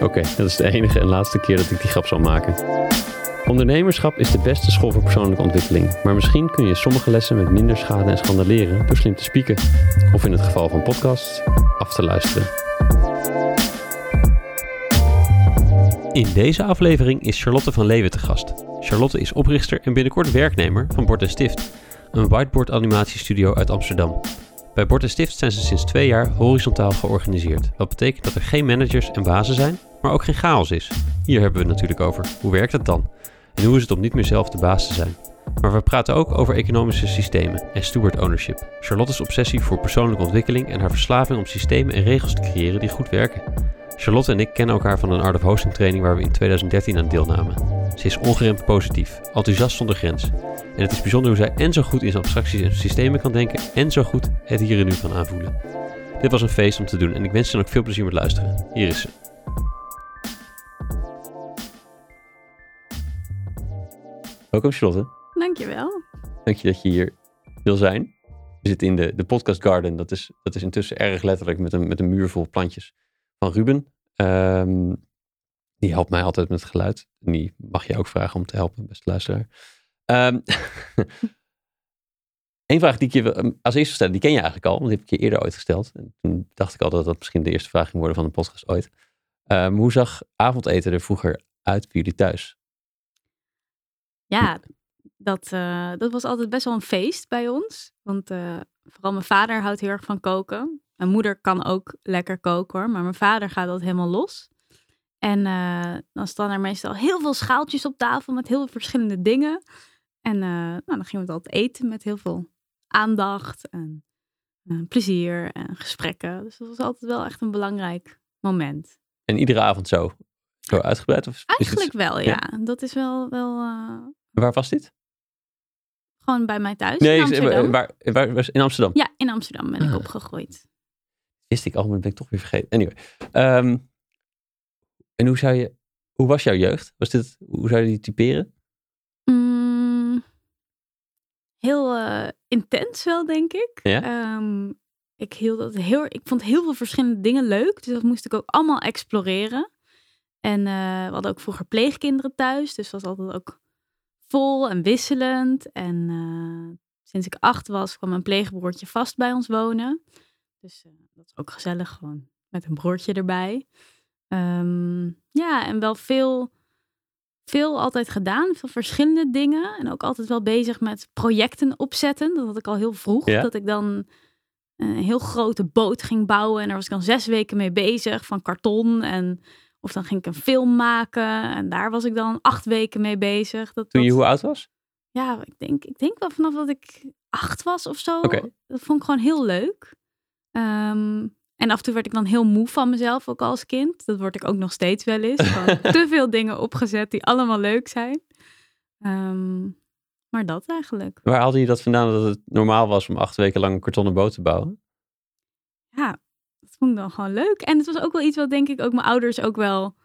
Oké, dat is de enige en laatste keer dat ik die grap zal maken. Ondernemerschap is de beste school voor persoonlijke ontwikkeling, maar misschien kun je sommige lessen met minder schade en schande leren door slim te spieken, of in het geval van podcasts, af te luisteren. In deze aflevering is Charlotte van Leeuwen te gast. Charlotte is oprichter en binnenkort werknemer van Bord Stift, een whiteboard animatiestudio uit Amsterdam. Bij Bord en Stift zijn ze sinds twee jaar horizontaal georganiseerd. Wat betekent dat er geen managers en bazen zijn, maar ook geen chaos is. Hier hebben we het natuurlijk over. Hoe werkt het dan? En hoe is het om niet meer zelf de baas te zijn? Maar we praten ook over economische systemen en steward ownership. Charlotte's obsessie voor persoonlijke ontwikkeling en haar verslaving om systemen en regels te creëren die goed werken. Charlotte en ik kennen elkaar van een Art of Hosting training waar we in 2013 aan deelnamen. Ze is ongeremd positief, enthousiast zonder grens. En het is bijzonder hoe zij en zo goed in zijn abstracties en systemen kan denken en zo goed het hier en nu kan aanvoelen. Dit was een feest om te doen en ik wens je dan ook veel plezier met luisteren. Hier is ze. Welkom Charlotte. Dankjewel. Dank je dat je hier wil zijn. We zitten in de, de podcast garden. Dat is, dat is intussen erg letterlijk met een, met een muur vol plantjes van Ruben. Ehm, die helpt mij altijd met het geluid. En die mag je ook vragen om te helpen, beste luisteraar. Um, Eén vraag die ik je ehm, als eerste stel, die ken je eigenlijk al, want die heb ik je eerder ooit gesteld. En toen dacht ik al dat dat misschien de eerste vraag ging worden van de podcast ooit. hoe zag avondeten er vroeger uit bij jullie thuis? Ja, dat, uh, dat was altijd best wel een feest bij ons. Want uh, vooral mijn vader houdt heel erg van koken. Mijn moeder kan ook lekker koken hoor, maar mijn vader gaat dat helemaal los. En uh, dan staan er meestal heel veel schaaltjes op tafel met heel veel verschillende dingen. En nou, dan gingen we altijd eten met heel veel aandacht en plezier en gesprekken. Dus dat was altijd wel echt een belangrijk moment. En iedere avond zo? Zo uitgebreid? Of Eigenlijk wel, ja. ja. Dat is wel, wel Waar was dit? Gewoon bij mij thuis. Nee, in Amsterdam. Waar, waar, waar, in Amsterdam? Ja, in Amsterdam ben ik ah. opgegroeid. Wist ik al, maar dat ben ik toch weer vergeten. Anyway. Um, en hoe zou je, hoe was jouw jeugd? Was dit, hoe zou je die typeren? Mm, heel uh, intens wel, denk ik. Ja? Um, ik, hield dat heel, ik vond heel veel verschillende dingen leuk. Dus dat moest ik ook allemaal exploreren. En uh, we hadden ook vroeger pleegkinderen thuis. Dus was altijd ook vol en wisselend. En uh, sinds ik acht was, kwam mijn pleegbroertje vast bij ons wonen. Dus uh, dat is ook gezellig, gewoon met een broertje erbij. Um, ja, en wel veel, veel altijd gedaan. Veel verschillende dingen. En ook altijd wel bezig met projecten opzetten. Dat had ik al heel vroeg. Ja? Dat ik dan een heel grote boot ging bouwen. En daar was ik dan zes weken mee bezig. Van karton en of dan ging ik een film maken en daar was ik dan acht weken mee bezig. Dat, Toen je hoe oud was? Ja, ik denk, ik denk wel vanaf dat ik acht was of zo. Okay. Dat vond ik gewoon heel leuk. Um, en af en toe werd ik dan heel moe van mezelf, ook als kind. Dat word ik ook nog steeds wel eens. te veel dingen opgezet die allemaal leuk zijn. Um, maar dat eigenlijk. Waar haalde je dat vandaan dat het normaal was om acht weken lang een kartonnen boot te bouwen? Ja, dat vond ik dan gewoon leuk. En het was ook wel iets wat denk ik ook mijn ouders ook wel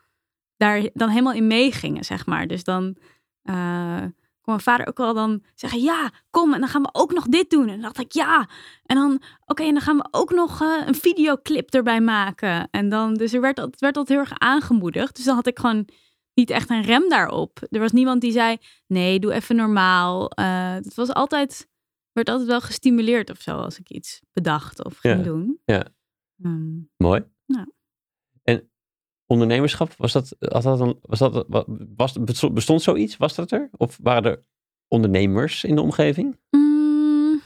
daar dan helemaal in meegingen, zeg maar. Dus dan uh, kon mijn vader ook wel dan zeggen, ja, kom, en dan gaan we ook nog dit doen. En dan dacht ik, ja. En dan, oké, en dan gaan we ook nog uh, een videoclip erbij maken. En dan, dus er werd, het werd altijd heel erg aangemoedigd. Dus dan had ik gewoon niet echt een rem daarop. Er was niemand die zei, nee, doe even normaal. Uh, het was altijd, werd altijd wel gestimuleerd of zo als ik iets bedacht of ging ja, doen. Ja. Um, Mooi. Ja. Ondernemerschap, was dat, had dat een, was dat, was, bestond zoiets? Was dat er? Of waren er ondernemers in de omgeving? Mm,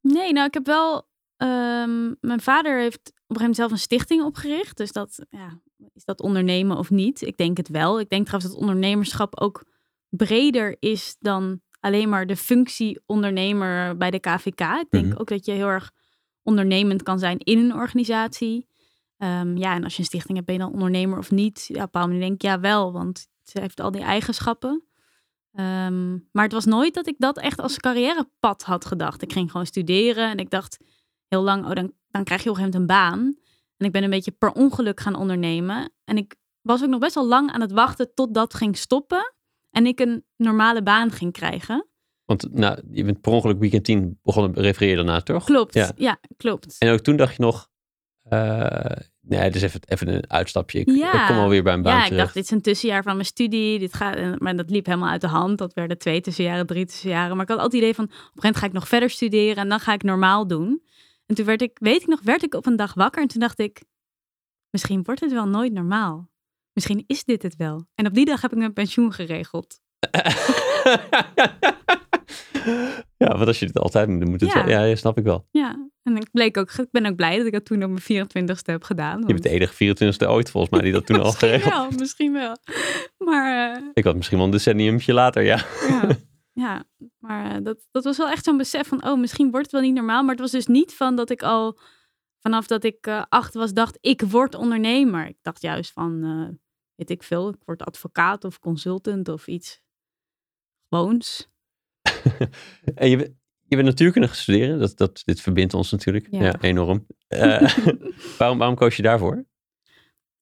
nee, nou ik heb wel, um, mijn vader heeft op een gegeven moment zelf een stichting opgericht. Dus dat, ja, is dat ondernemen of niet? Ik denk het wel. Ik denk trouwens dat ondernemerschap ook breder is dan alleen maar de functie ondernemer bij de KVK. Ik denk Mhm. ook dat je heel erg ondernemend kan zijn in een organisatie. Ehm, ja, en als je een stichting hebt, ben je dan ondernemer of niet? Ja, op een denk ik ja wel, want ze heeft al die eigenschappen. Ehm, maar het was nooit dat ik dat echt als carrièrepad had gedacht. Ik ging gewoon studeren en ik dacht heel lang, oh, dan, dan krijg je op een gegeven moment een baan. En ik ben een beetje per ongeluk gaan ondernemen. En ik was ook nog best wel lang aan het wachten tot dat ging stoppen. En ik een normale baan ging krijgen. Want nou, je bent per ongeluk weekend 10 begonnen, refereer je daarna, toch? Klopt, ja, klopt. En ook toen dacht je nog, uh, nee, dus even, even een uitstapje. Ik, ja. ik kom alweer bij een baan Ja, ik dacht, dit is een tussenjaar van mijn studie. Dit gaat, maar dat liep helemaal uit de hand. Dat werden twee tussenjaren, drie tussenjaren. Maar ik had altijd het idee van, op een gegeven moment ga ik nog verder studeren en dan ga ik normaal doen. En toen werd ik, weet ik nog, werd ik op een dag wakker en toen dacht ik, misschien wordt het wel nooit normaal. Misschien is dit het wel. En op die dag heb ik mijn pensioen geregeld. ja, wat als je dit altijd moet doen. Ja. ja, ja, snap ik wel. Ja, en ik, bleek ook, ik ben ook blij dat ik dat toen op mijn 24ste heb gedaan. Want... Je bent de enige 24ste ooit volgens mij die dat toen al geregeld Ja, misschien wel. Maar, uh... Ik had misschien wel een decenniumtje later, ja. ja. Ja, maar uh, dat, dat was wel echt zo'n besef van, oh, misschien wordt het wel niet normaal. Maar het was dus niet van dat ik al vanaf dat ik uh, acht was, dacht ik word ondernemer. Ik dacht juist van, weet ik veel, ik word advocaat of consultant of iets gewoons. en je, je bent natuurkunde studeren, dat, dat, dit verbindt ons natuurlijk ja. enorm. Uh, waarom, waarom koos je daarvoor?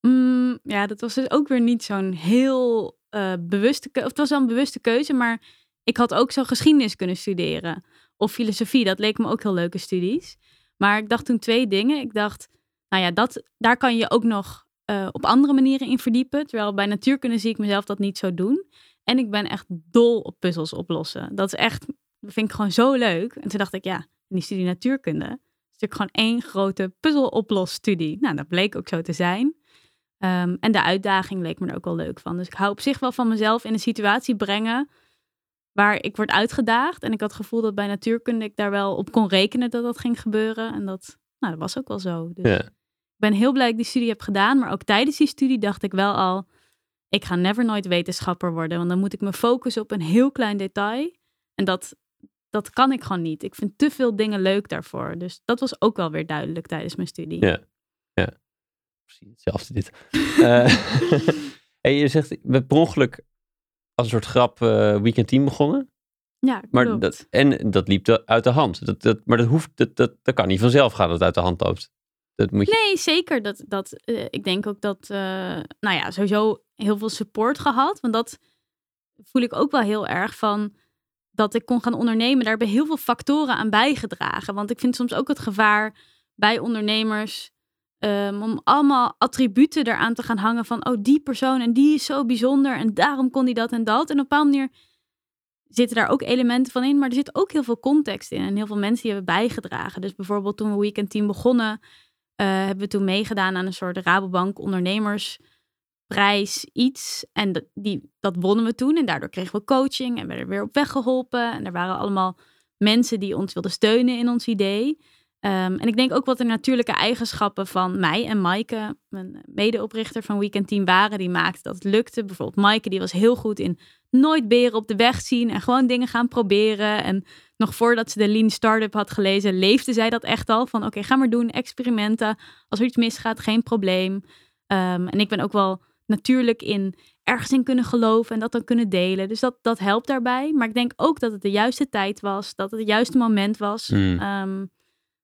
Mm, ja, dat was dus ook weer niet zo'n heel uh, bewuste keuze. Het was wel een bewuste keuze, maar ik had ook zo geschiedenis kunnen studeren. Of filosofie, dat leek me ook heel leuke studies. Maar ik dacht toen twee dingen. Ik dacht, nou ja, dat, daar kan je ook nog uh, op andere manieren in verdiepen. Terwijl bij natuurkunde zie ik mezelf dat niet zo doen. En ik ben echt dol op puzzels oplossen. Dat is echt, dat vind ik gewoon zo leuk. En toen dacht ik, ja, in die studie natuurkunde is natuurlijk gewoon één grote puzzeloplosstudie. Nou, dat bleek ook zo te zijn. Um, en de uitdaging leek me er ook wel leuk van. Dus ik hou op zich wel van mezelf in een situatie brengen waar ik word uitgedaagd. En ik had het gevoel dat bij natuurkunde ik daar wel op kon rekenen dat dat ging gebeuren. En dat, nou, dat was ook wel zo. Dus ja. ik ben heel blij dat ik die studie heb gedaan. Maar ook tijdens die studie dacht ik wel al, ik ga never nooit wetenschapper worden. Want dan moet ik me focussen op een heel klein detail. En dat, dat kan ik gewoon niet. Ik vind te veel dingen leuk daarvoor. Dus dat was ook wel weer duidelijk tijdens mijn studie. Ja, ja. Precies hetzelfde dit. uh, en je zegt, we per ongeluk als een soort grap uh, weekend team begonnen. Ja, maar dat, en dat liep uit de hand. Dat, dat, maar dat, hoeft, dat, dat, dat kan niet vanzelf gaan dat het uit de hand loopt. Dat moet je... Nee, zeker. Dat, dat, uh, ik denk ook dat, nou ja, sowieso heel veel support gehad. Want dat voel ik ook wel heel erg van dat ik kon gaan ondernemen. Daar hebben heel veel factoren aan bijgedragen. Want ik vind soms ook het gevaar bij ondernemers um, om allemaal attributen eraan te gaan hangen van, oh, die persoon en die is zo bijzonder en daarom kon die dat en dat. En op een bepaalde manier zitten daar ook elementen van in, maar er zit ook heel veel context in en heel veel mensen die hebben bijgedragen. Dus bijvoorbeeld toen we Weekend Team begonnen, uh, hebben we toen meegedaan aan een soort Rabobank ondernemersprijs iets. En dat, die, dat wonnen we toen en daardoor kregen we coaching en werden weer op weg geholpen. En er waren allemaal mensen die ons wilden steunen in ons idee. Um, en ik denk ook wat de natuurlijke eigenschappen van mij en Maaike, mijn medeoprichter van Weekend Team, waren. Die maakte dat het lukte. Bijvoorbeeld Maaike, die was heel goed in nooit beren op de weg zien en gewoon dingen gaan proberen. En nog voordat ze de Lean Startup had gelezen, leefde zij dat echt al. Van oké, ga maar doen, experimenten. Als er iets misgaat, geen probleem. Um, en ik ben ook wel natuurlijk in ergens in kunnen geloven en dat dan kunnen delen. Dus dat, dat helpt daarbij. Maar ik denk ook dat het de juiste tijd was, dat het het juiste moment was. Mm. Um,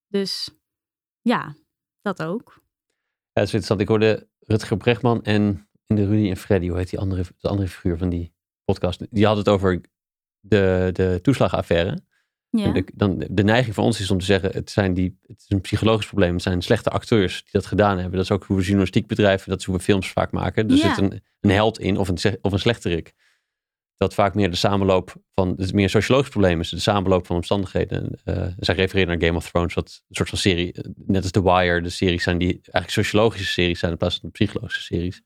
dus ja, dat ook. Ja, dat is interessant. Ik hoorde Rutger Brechtman en in de Rudy en Freddy, hoe heet die andere, de andere figuur van die podcast? Die hadden het over de, de toeslagaffaire. Ja. De, dan, de neiging van ons is om te zeggen, het, zijn die, het is een psychologisch probleem. Het zijn slechte acteurs die dat gedaan hebben. Dat is ook hoe we journalistiek bedrijven, dat is hoe we films vaak maken. Er zit een, een held in of een, of een slechterik dat vaak meer de samenloop van, het meer sociologisch probleem is, de samenloop van omstandigheden. Uh, zij refereren naar Game of Thrones, wat een soort van serie, eh, net als The Wire, de series zijn die eigenlijk sociologische series zijn in plaats van psychologische series.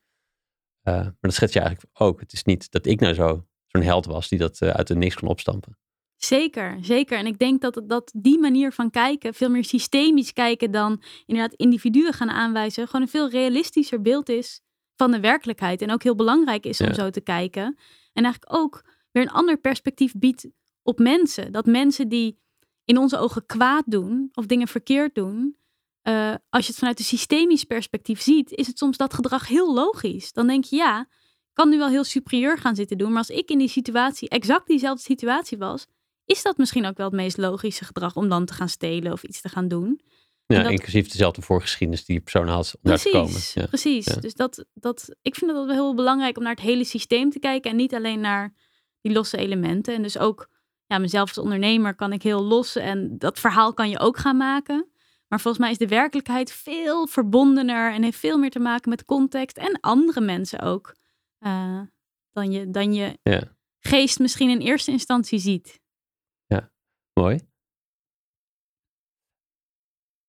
Uh, maar dat schets je eigenlijk ook. Het is niet dat ik nou zo, zo'n held was die dat uh, uit de niks kon opstampen. Zeker, zeker. En ik denk dat, dat die manier van kijken, veel meer systemisch kijken dan inderdaad individuen gaan aanwijzen, gewoon een veel realistischer beeld is van de werkelijkheid. En ook heel belangrijk is om ja. zo te kijken. En eigenlijk ook weer een ander perspectief biedt op mensen. Dat mensen die in onze ogen kwaad doen of dingen verkeerd doen, eh, als je het vanuit een systemisch perspectief ziet, is het soms dat gedrag heel logisch. Dan denk je, ja, ik kan nu wel heel superieur gaan zitten doen, maar als ik in die situatie, exact diezelfde situatie was, is dat misschien ook wel het meest logische gedrag om dan te gaan stelen of iets te gaan doen. Ja, dat- inclusief dezelfde voorgeschiedenis die die persoon had om daar te komen. Precies, Ja. precies. ja. Dus dat, dat, ik vind dat wel heel belangrijk om naar het hele systeem te kijken en niet alleen naar die losse elementen. En dus ook, ja, mezelf als ondernemer kan ik heel los en dat verhaal kan je ook gaan maken. Maar volgens mij is de werkelijkheid veel verbondener en heeft veel meer te maken met context en andere mensen ook. eh, dan, je, dan je Ja. geest misschien in eerste instantie ziet. Mooi.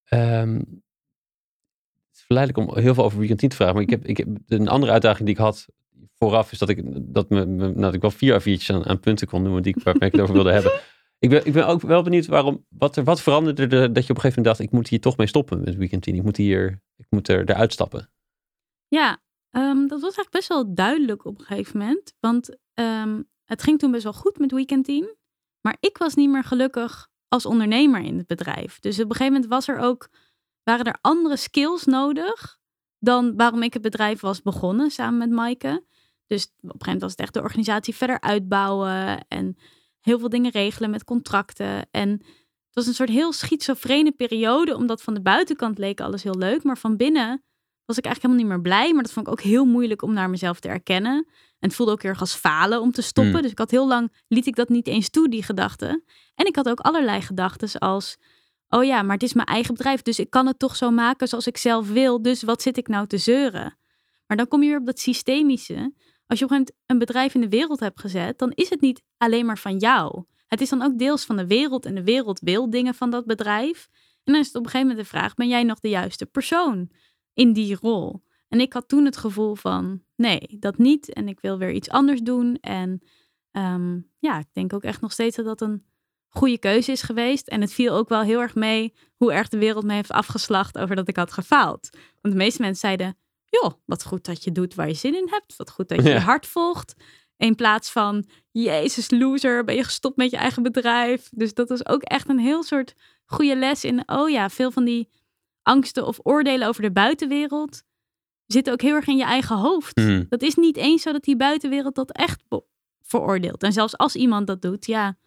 Ehm, het is verleidelijk om heel veel over Weekend 10 te vragen. Maar ik heb, ik heb een andere uitdaging die ik had vooraf. Is dat ik, dat me, me- nou, dat ik wel vier A4'tjes aan, aan punten kon noemen die ik, waar ik het over wilde hebben. Ik ben, ik ben ook wel benieuwd waarom, wat, er, wat veranderde er dat je op een gegeven moment dacht, ik moet hier toch mee stoppen met Weekend 10. Ik moet hier, ik moet er, eruit stappen. Ja, ehm, dat was eigenlijk best wel duidelijk op een gegeven moment. Want ehm, het ging toen best wel goed met Weekend Team. Maar ik was niet meer gelukkig als ondernemer in het bedrijf. Dus op een gegeven moment was er ook, waren er andere skills nodig dan waarom ik het bedrijf was begonnen samen met Maaike. Dus op een gegeven moment was het echt de organisatie verder uitbouwen en heel veel dingen regelen met contracten. En het was een soort heel schizofrene periode, omdat van de buitenkant leek alles heel leuk, maar van binnen was ik eigenlijk helemaal niet meer blij. Maar dat vond ik ook heel moeilijk om naar mezelf te erkennen. En het voelde ook heel erg als falen om te stoppen. Hmm. Dus ik had heel lang, liet ik dat niet eens toe, die gedachten. En ik had ook allerlei gedachten als, oh ja, maar het is mijn eigen bedrijf. Dus ik kan het toch zo maken zoals ik zelf wil. Dus wat zit ik nou te zeuren? Maar dan kom je weer op dat systemische. Als je op een gegeven moment een bedrijf in de wereld hebt gezet, dan is het niet alleen maar van jou. Het is dan ook deels van de wereld en de wereld wil dingen van dat bedrijf. En dan is het op een gegeven moment de vraag, ben jij nog de juiste persoon in die rol? En ik had toen het gevoel van, nee, dat niet. En ik wil weer iets anders doen. En ehm, ja, ik denk ook echt nog steeds dat dat een goede keuze is geweest. En het viel ook wel heel erg mee hoe erg de wereld me heeft afgeslacht over dat ik had gefaald. Want de meeste mensen zeiden, joh, wat goed dat je doet waar je zin in hebt. Wat goed dat je Ja. je hart volgt. In plaats van, jezus loser, ben je gestopt met je eigen bedrijf. Dus dat was ook echt een heel soort goede les in, oh ja, veel van die angsten of oordelen over de buitenwereld zitten ook heel erg in je eigen hoofd. Hmm. Dat is niet eens zo dat die buitenwereld dat echt veroordeelt. En zelfs als iemand dat doet, ja,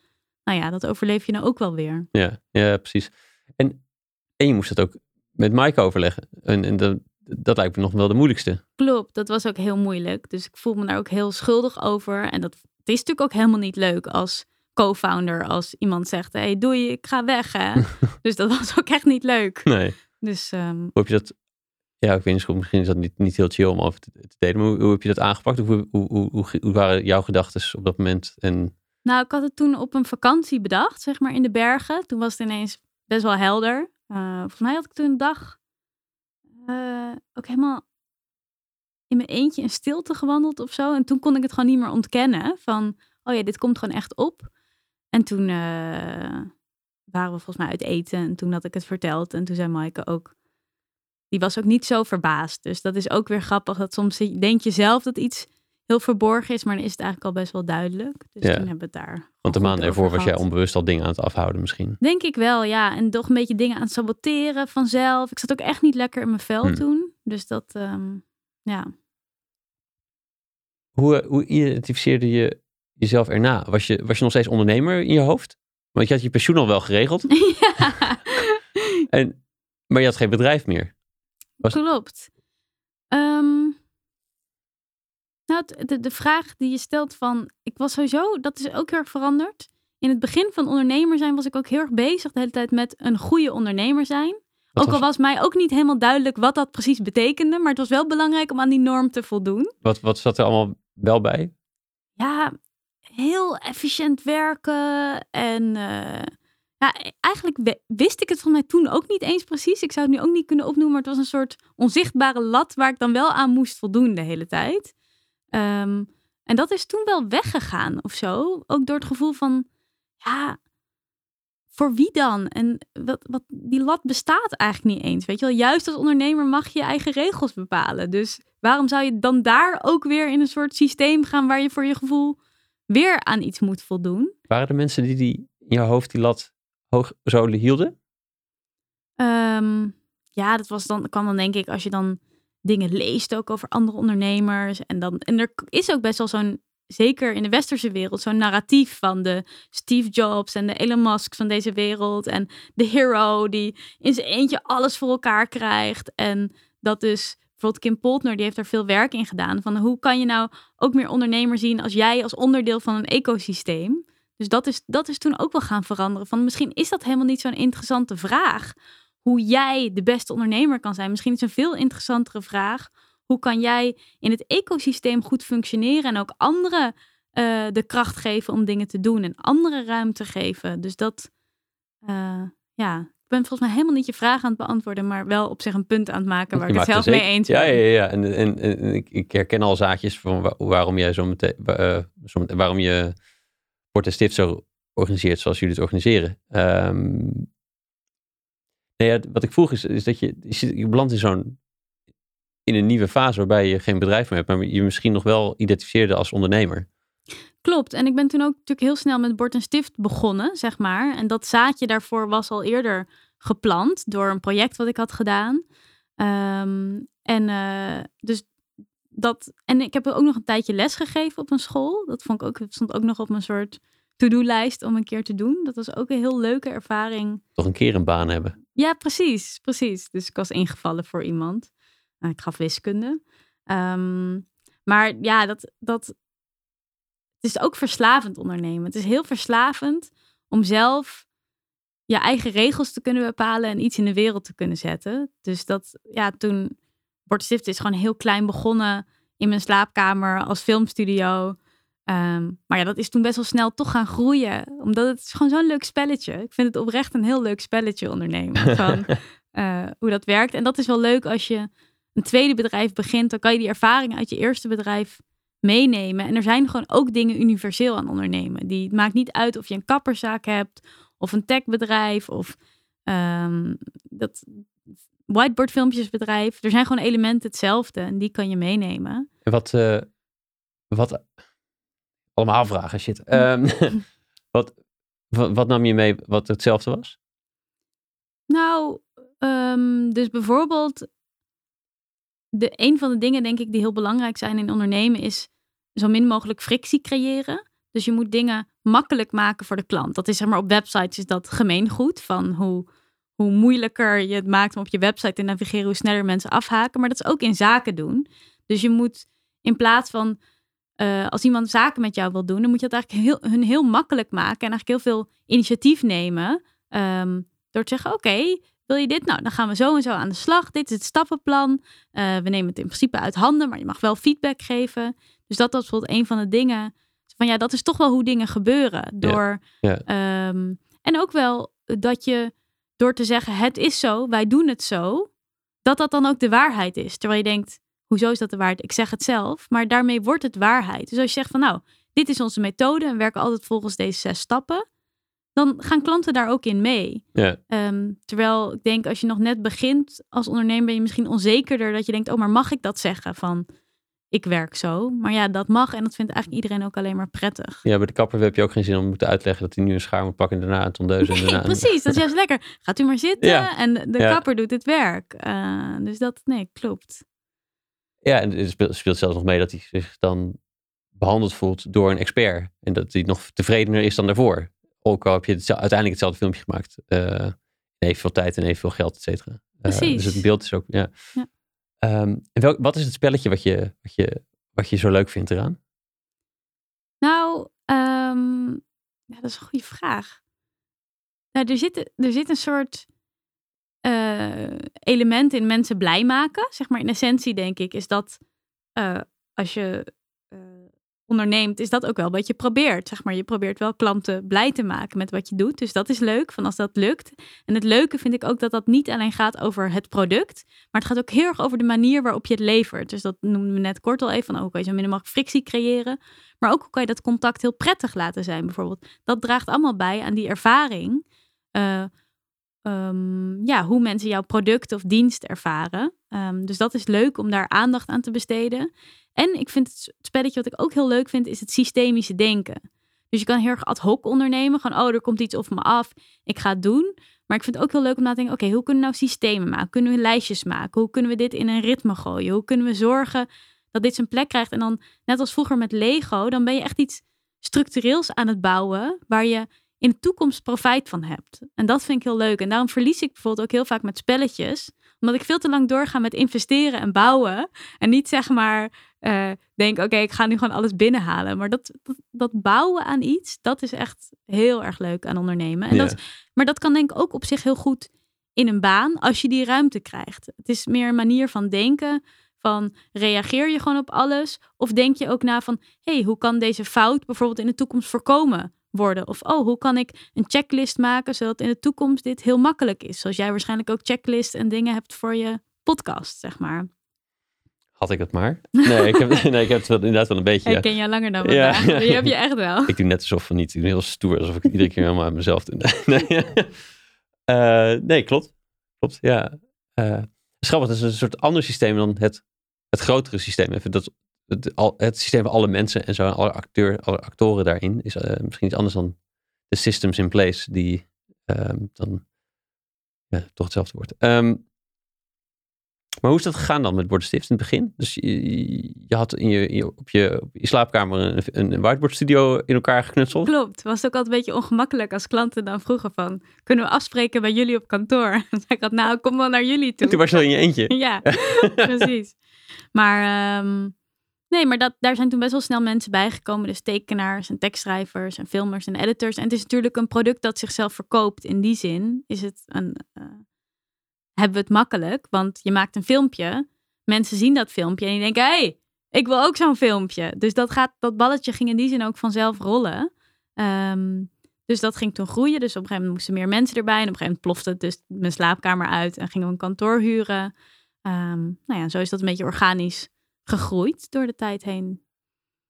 nou ja, dat overleef je nou ook wel weer. Ja, ja precies. En, en je moest het ook met Mike overleggen. En, en dat, dat lijkt me nog wel de moeilijkste. Klopt, dat was ook heel moeilijk. Dus ik voel me daar ook heel schuldig over. En dat het is natuurlijk ook helemaal niet leuk als co-founder als iemand zegt, hey, doei, ik ga weg. Hè? dus dat was ook echt niet leuk. Nee. Dus ehm, Hoe heb je dat... Ja, ik weet niet, misschien is dat niet, niet heel chill om over te, te delen. Maar hoe, hoe heb je dat aangepakt? Hoe, hoe, hoe, waren jouw gedachten op dat moment? En Nou, ik had het toen op een vakantie bedacht, zeg maar in de bergen. Toen was het ineens best wel helder. Eh, volgens mij had ik toen een dag eh, ook helemaal in mijn eentje in stilte gewandeld of zo. En toen kon ik het gewoon niet meer ontkennen van, oh ja, dit komt gewoon echt op. En toen eh, waren we volgens mij uit eten en toen had ik het verteld. En toen zei Maaike ook, die was ook niet zo verbaasd. Dus dat is ook weer grappig, dat soms denk je zelf dat iets heel verborgen is, maar dan is het eigenlijk al best wel duidelijk. Dus Ja. toen hebben we het daar. want de over ervoor was jij onbewust al dingen aan het afhouden misschien. Denk ik wel, ja. En toch een beetje dingen aan het saboteren vanzelf. Ik zat ook echt niet lekker in mijn vel Hmm. toen. Dus dat, ehm, ja. Hoe, eh, hoe identificeerde je jezelf erna? Was je, was je nog steeds ondernemer in je hoofd? Want je had je pensioen al wel geregeld. ja. En, maar je had geen bedrijf meer. Was- Klopt. Ehm, nou, de, de vraag die je stelt van... Ik was sowieso, dat is ook heel erg veranderd. In het begin van ondernemer zijn was ik ook heel erg bezig de hele tijd met een goede ondernemer zijn. Wat ook al was mij ook niet helemaal duidelijk wat dat precies betekende. Maar het was wel belangrijk om aan die norm te voldoen. Wat, wat zat er allemaal wel bij? ja, heel efficiënt werken. En eh, ja, eigenlijk wist ik het van mij toen ook niet eens precies. Ik zou het nu ook niet kunnen opnoemen, maar het was een soort onzichtbare lat waar ik dan wel aan moest voldoen de hele tijd. Ehm, en dat is toen wel weggegaan of zo. Ook door het gevoel van, ja, voor wie dan? En wat, wat, die lat bestaat eigenlijk niet eens. Weet je wel, juist als ondernemer mag je je eigen regels bepalen. Dus waarom zou je dan daar ook weer in een soort systeem gaan waar je voor je gevoel weer aan iets moet voldoen? Waren er mensen die, die in jouw hoofd die lat hoog zo hielden? Ehm, ja, dat was dan, kan dan denk ik als je dan dingen leest ook over andere ondernemers. En, dan, en er is ook best wel zo'n, zeker in de westerse wereld, zo'n narratief van de Steve Jobs en de Elon Musk van deze wereld. En de hero die in zijn eentje alles voor elkaar krijgt. En dat dus bijvoorbeeld Kim Poltner, die heeft er veel werk in gedaan. Van hoe kan je nou ook meer ondernemer zien als jij als onderdeel van een ecosysteem. Dus dat is, dat is toen ook wel gaan veranderen. Van misschien is dat helemaal niet zo'n interessante vraag hoe jij de beste ondernemer kan zijn. Misschien is een veel interessantere vraag. Hoe kan jij in het ecosysteem goed functioneren en ook anderen uh, de kracht geven om dingen te doen en andere ruimte geven? Dus dat, uh, ja, ben volgens mij helemaal niet je vraag aan het beantwoorden, maar wel op zich een punt aan het maken waar ik het zelf mee eens ben. Ja, ja, ja. En, en, en ik, ik, herken al zaadjes van waarom jij zo meteen, uh, zo waarom je Port en Stift zo organiseert zoals jullie het organiseren. Um, Nee, wat ik vroeg is, is dat je, je belandt in zo'n in een nieuwe fase waarbij je geen bedrijf meer hebt, maar je misschien nog wel identificeerde als ondernemer. Klopt. En ik ben toen ook natuurlijk heel snel met Bord en Stift begonnen, zeg maar. En dat zaadje daarvoor was al eerder geplant door een project wat ik had gedaan. Ehm, en uh, dus dat. En ik heb ook nog een tijdje les gegeven op een school. Dat vond ik ook, stond ook nog op mijn soort to-do-lijst om een keer te doen. Dat was ook een heel leuke ervaring. Toch een keer een baan hebben. Ja, precies, precies. Dus ik was ingevallen voor iemand. Nou, ik gaf wiskunde. Ehm, maar ja, dat, dat, het is ook verslavend ondernemen. Het is heel verslavend om zelf je eigen regels te kunnen bepalen en iets in de wereld te kunnen zetten. Dus dat, ja, toen Bordstift is gewoon heel klein begonnen in mijn slaapkamer als filmstudio. Ehm, maar ja, dat is toen best wel snel toch gaan groeien. Omdat het is gewoon zo'n leuk spelletje. Ik vind het oprecht een heel leuk spelletje ondernemen. Van uh, hoe dat werkt. En dat is wel leuk als je een tweede bedrijf begint. Dan kan je die ervaring uit je eerste bedrijf meenemen. En er zijn gewoon ook dingen universeel aan ondernemen. Die, het maakt niet uit of je een kapperzaak hebt. Of een techbedrijf. Of um, dat whiteboardfilmpjesbedrijf. Er zijn gewoon elementen hetzelfde. En die kan je meenemen. En wat... Uh, wat allemaal vragen, shit. Um, wat, wat, wat, nam je mee wat hetzelfde was? Nou, um, dus bijvoorbeeld, de, een van de dingen denk ik die heel belangrijk zijn in ondernemen is zo min mogelijk frictie creëren. Dus je moet dingen makkelijk maken voor de klant. Dat is zeg maar op websites is dat gemeengoed van hoe, hoe moeilijker je het maakt om op je website te navigeren, hoe sneller mensen afhaken. Maar dat is ook in zaken doen. Dus je moet in plaats van uh, als iemand zaken met jou wil doen, dan moet je dat eigenlijk heel, hun heel makkelijk maken en eigenlijk heel veel initiatief nemen. Um, door te zeggen: Oké, wil je dit? Nou, dan gaan we zo en zo aan de slag. Dit is het stappenplan. Uh, we nemen het in principe uit handen, maar je mag wel feedback geven. Dus dat was bijvoorbeeld een van de dingen. Van ja, dat is toch wel hoe dingen gebeuren. Door, ja, ja. Um, en ook wel dat je door te zeggen: Het is zo, wij doen het zo. Dat dat dan ook de waarheid is. Terwijl je denkt: Hoezo is dat de waarheid? Ik zeg het zelf, maar daarmee wordt het waarheid. Dus als je zegt van nou, dit is onze methode en werken altijd volgens deze zes stappen, dan gaan klanten daar ook in mee. Ja. Um, terwijl ik denk, als je nog net begint als ondernemer, ben je misschien onzekerder dat je denkt, oh, maar mag ik dat zeggen van ik werk zo? Maar ja, dat mag en dat vindt eigenlijk iedereen ook alleen maar prettig. Ja, bij de kapper heb je ook geen zin om moeten uitleggen dat hij nu een schaar moet pakken en daarna een tondeus. en daarna precies, dat is juist lekker. Gaat u maar zitten en de, kapper doet het werk. Uh, dus dat, nee, klopt. Ja, en het speelt, speelt zelfs nog mee dat hij zich dan behandeld voelt door een expert. En dat hij nog tevredener is dan daarvoor. Ook al heb je het, uiteindelijk hetzelfde filmpje gemaakt. Uh, evenveel tijd en evenveel geld, et cetera. Uh, dus het beeld is ook, ja. ja. Welk, wat is het spelletje wat je, wat, je, wat je zo leuk vindt eraan? Nou, um, ja, dat is een goede vraag. Nou, er zit, er zit een soort uh, element in mensen blij maken. Zeg maar in essentie denk ik is dat uh, als je onderneemt, is dat ook wel wat je probeert. Zeg maar je probeert wel klanten blij te maken met wat je doet. Dus dat is leuk van als dat lukt. En het leuke vind ik ook dat dat niet alleen gaat over het product, maar het gaat ook heel erg over de manier waarop je het levert. Dus dat noemden we net kort al even van ook kan je zo min mogelijk frictie creëren. Maar ook hoe kan je dat contact heel prettig laten zijn bijvoorbeeld. Dat draagt allemaal bij aan die ervaring. Uh, um, ja, hoe mensen jouw product of dienst ervaren. Um, dus dat is leuk om daar aandacht aan te besteden. En ik vind het spelletje wat ik ook heel leuk vind, is het systemische denken. Dus je kan heel erg ad hoc ondernemen. Gewoon, oh, er komt iets op me af. Ik ga het doen. Maar ik vind het ook heel leuk om na te denken, oké, hoe kunnen we nou systemen maken? Kunnen we lijstjes maken? Hoe kunnen we dit in een ritme gooien? Hoe kunnen we zorgen dat dit zijn plek krijgt? En dan, net als vroeger met Lego, dan ben je echt iets structureels aan het bouwen, waar je in de toekomst profijt van hebt. En dat vind ik heel leuk. En daarom verlies ik bijvoorbeeld ook heel vaak met spelletjes. Omdat ik veel te lang doorga met investeren en bouwen. En niet zeg maar uh, denk, oké, ik ga nu gewoon alles binnenhalen. Maar dat, dat, bouwen aan iets, dat is echt heel erg leuk aan ondernemen. En dat, maar dat kan denk ik ook op zich heel goed in een baan als je die ruimte krijgt. Het is meer een manier van denken. Van reageer je gewoon op alles? Of denk je ook na van, hey, hoe kan deze fout bijvoorbeeld in de toekomst voorkomen? Worden. Of oh, hoe kan ik een checklist maken zodat in de toekomst dit heel makkelijk is? Zoals jij waarschijnlijk ook checklists en dingen hebt voor je podcast, zeg maar. Had ik het maar. Nee, ik heb, nee, ik heb het wel, inderdaad wel een beetje. Ik ken jou langer dan vandaag. Ja. Die heb je echt wel. Ik doe net alsof van niet. Ik doe heel stoer, alsof ik iedere keer helemaal aan mezelf doe. Nee, uh, nee klopt. Klopt, ja. Uh, het is een soort ander systeem dan het, het grotere systeem. Even dat het, al, het systeem van alle mensen en zo, alle, acteur, alle actoren daarin, is uh, misschien iets anders dan de systems in place, die um, dan ja, toch hetzelfde wordt. Um, maar hoe is dat gegaan dan met Bordstift in het begin? Dus je, je had in je, op, je, op je slaapkamer een, een whiteboardstudio in elkaar geknutseld? Klopt. Was ook altijd een beetje ongemakkelijk als klanten dan vroegen van... kunnen we afspreken bij jullie op kantoor? Dan zei ik altijd, nou, kom wel naar jullie toe. toen was je al in je eentje. ja, precies. Maar... Um, Nee, maar dat, daar zijn toen best wel snel mensen bijgekomen. Dus tekenaars en tekstschrijvers en filmers en editors. En het is natuurlijk een product dat zichzelf verkoopt. In die zin is het een, uh, hebben we het makkelijk. Want je maakt een filmpje. Mensen zien dat filmpje en die denken... hey, ik wil ook zo'n filmpje. Dus dat, gaat, dat balletje ging in die zin ook vanzelf rollen. Um, dus dat ging toen groeien. Dus op een gegeven moment moesten meer mensen erbij. En op een gegeven moment plofte het dus mijn slaapkamer uit. En gingen we een kantoor huren. Um, nou ja, zo is dat een beetje organisch gegroeid door de tijd heen.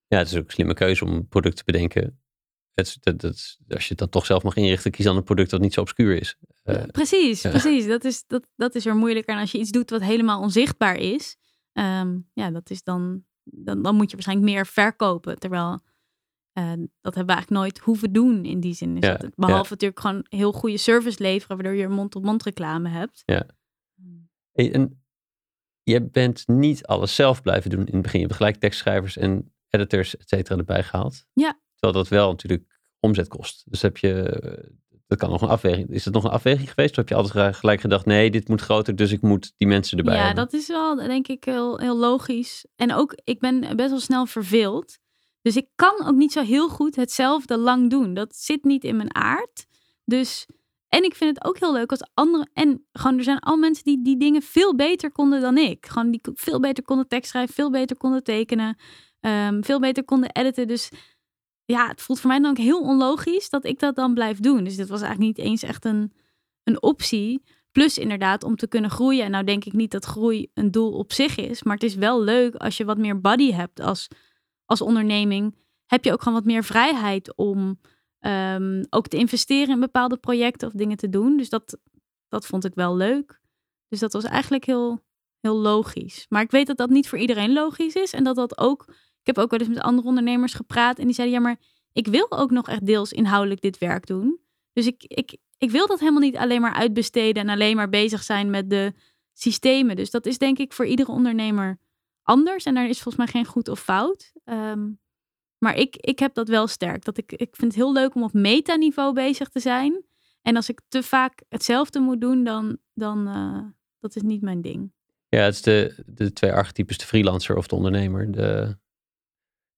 Ja, het is ook een slimme keuze om een product te bedenken. Het, dat, dat, als je het dan toch zelf mag inrichten, kies dan een product dat niet zo obscuur is. Uh, precies, precies. Dat is, dat, dat is er moeilijker. En als je iets doet wat helemaal onzichtbaar is, um, ja, dat is dan, dan, dan moet je waarschijnlijk meer verkopen. Terwijl uh, dat hebben we eigenlijk nooit hoeven doen in die zin. Is ja, behalve natuurlijk gewoon heel goede service leveren, waardoor je mond-op-mond reclame hebt. Ja. En je bent niet alles zelf blijven doen in het begin. Je hebt gelijk tekstschrijvers en editors, et cetera, erbij gehaald. Ja. Terwijl dat wel natuurlijk omzet kost. Dus heb je, dat kan nog een afweging. Is dat nog een afweging geweest? Of heb je altijd gelijk gedacht, nee, dit moet groter, dus ik moet die mensen erbij Ja, hebben? dat is wel, denk ik, heel, heel logisch. En ook, ik ben best wel snel verveeld. Dus ik kan ook niet zo heel goed hetzelfde lang doen. Dat zit niet in mijn aard. Dus en ik vind het ook heel leuk als andere. En gewoon, er zijn al mensen die die dingen veel beter konden dan ik. Gewoon die veel beter konden tekst schrijven, veel beter konden tekenen, um, veel beter konden editen. Dus ja, het voelt voor mij dan ook heel onlogisch dat ik dat dan blijf doen. Dus dit was eigenlijk niet eens echt een, een optie. Plus inderdaad om te kunnen groeien. En nou denk ik niet dat groei een doel op zich is. Maar het is wel leuk als je wat meer body hebt als, als onderneming. Heb je ook gewoon wat meer vrijheid om Um, ook te investeren in bepaalde projecten of dingen te doen. Dus dat, dat vond ik wel leuk. Dus dat was eigenlijk heel, heel logisch. Maar ik weet dat dat niet voor iedereen logisch is. En dat dat ook. Ik heb ook wel eens met andere ondernemers gepraat. En die zeiden: ja, maar ik wil ook nog echt deels inhoudelijk dit werk doen. Dus ik, ik, ik wil dat helemaal niet alleen maar uitbesteden en alleen maar bezig zijn met de systemen. Dus dat is denk ik voor iedere ondernemer anders. En daar is volgens mij geen goed of fout. Um, maar ik, ik heb dat wel sterk. Dat ik, ik vind het heel leuk om op metaniveau bezig te zijn. En als ik te vaak hetzelfde moet doen, dan, dan uh, dat is niet mijn ding. Ja, het is de, de twee archetypes, de freelancer of de ondernemer. De,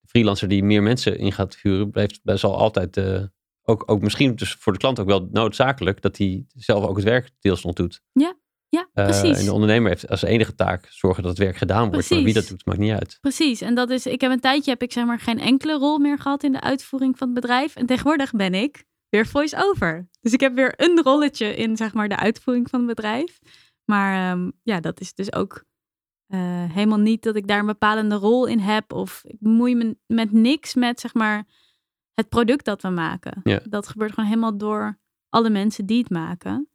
de freelancer die meer mensen in gaat huren, blijft, zal altijd, uh, ook, ook misschien dus voor de klant ook wel noodzakelijk, dat hij zelf ook het werk deels nog doet. Ja, ja, eh, precies. en de ondernemer heeft als enige taak zorgen dat het werk gedaan wordt. Precies. Maar wie dat doet, maakt niet uit. Precies. En dat is, ik heb een tijdje heb ik zeg maar geen enkele rol meer gehad in de uitvoering van het bedrijf. En tegenwoordig ben ik weer voice-over. Dus ik heb weer een rolletje in zeg maar de uitvoering van het bedrijf. Maar um, ja, dat is dus ook uh, helemaal niet dat ik daar een bepalende rol in heb. Of ik bemoei me met niks met zeg maar het product dat we maken. Ja. Dat gebeurt gewoon helemaal door alle mensen die het maken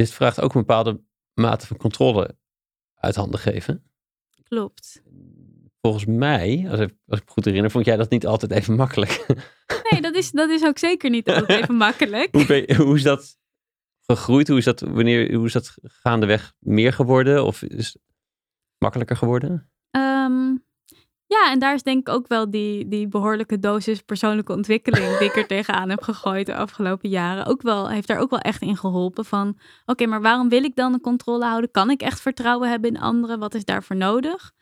dit vraagt ook een bepaalde mate van controle uit handen geven. Klopt. Volgens mij, als ik, als ik me goed herinner, vond jij dat niet altijd even makkelijk. Nee, dat is, dat is ook zeker niet altijd even makkelijk. hoe, hoe is dat gegroeid? Hoe is dat, wanneer, hoe is dat gaandeweg meer geworden? Of is het makkelijker geworden? Ehm, ja, en daar is denk ik ook wel die, die behoorlijke dosis persoonlijke ontwikkeling die ik er tegenaan heb gegooid de afgelopen jaren. Ook wel, heeft daar ook wel echt in geholpen van, oké, maar waarom wil ik dan een controle houden? Kan ik echt vertrouwen hebben in anderen? Wat is daarvoor nodig?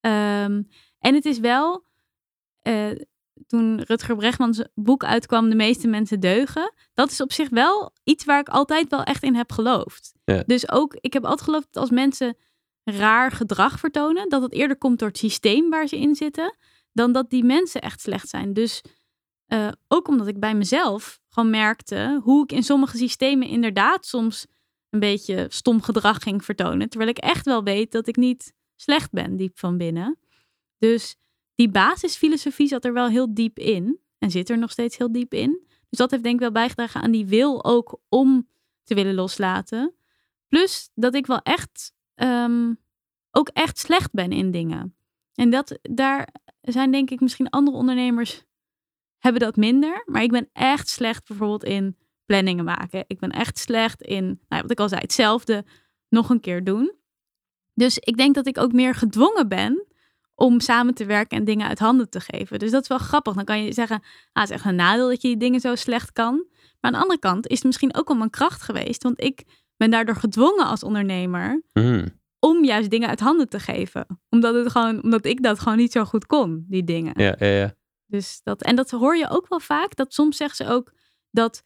Ehm, en het is wel, eh, toen Rutger Bregmans boek uitkwam, De meeste mensen deugen. Dat is op zich wel iets waar ik altijd wel echt in heb geloofd. Ja. Dus ook, ik heb altijd geloofd dat als mensen raar gedrag vertonen, dat het eerder komt door het systeem waar ze in zitten, dan dat die mensen echt slecht zijn. Dus eh, ook omdat ik bij mezelf gewoon merkte hoe ik in sommige systemen inderdaad soms een beetje stom gedrag ging vertonen. Terwijl ik echt wel weet dat ik niet slecht ben, diep van binnen. Dus die basisfilosofie zat er wel heel diep in. En zit er nog steeds heel diep in. Dus dat heeft denk ik wel bijgedragen aan die wil ook om te willen loslaten. Plus dat ik wel echt ehm, ook echt slecht ben in dingen. En dat daar zijn denk ik misschien andere ondernemers hebben dat minder. Maar ik ben echt slecht bijvoorbeeld in planningen maken. Ik ben echt slecht in, nou ja, wat ik al zei, hetzelfde nog een keer doen. Dus ik denk dat ik ook meer gedwongen ben om samen te werken en dingen uit handen te geven. Dus dat is wel grappig. Dan kan je zeggen, ah, het is echt een nadeel dat je die dingen zo slecht kan. Maar aan de andere kant is het misschien ook wel mijn kracht geweest. Want ik ben daardoor gedwongen als ondernemer Mhm. om juist dingen uit handen te geven. Omdat, het gewoon, omdat ik dat gewoon niet zo goed kon, die dingen. Ja, ja, ja. Dus dat, en dat hoor je ook wel vaak. Dat soms zeggen ze ook dat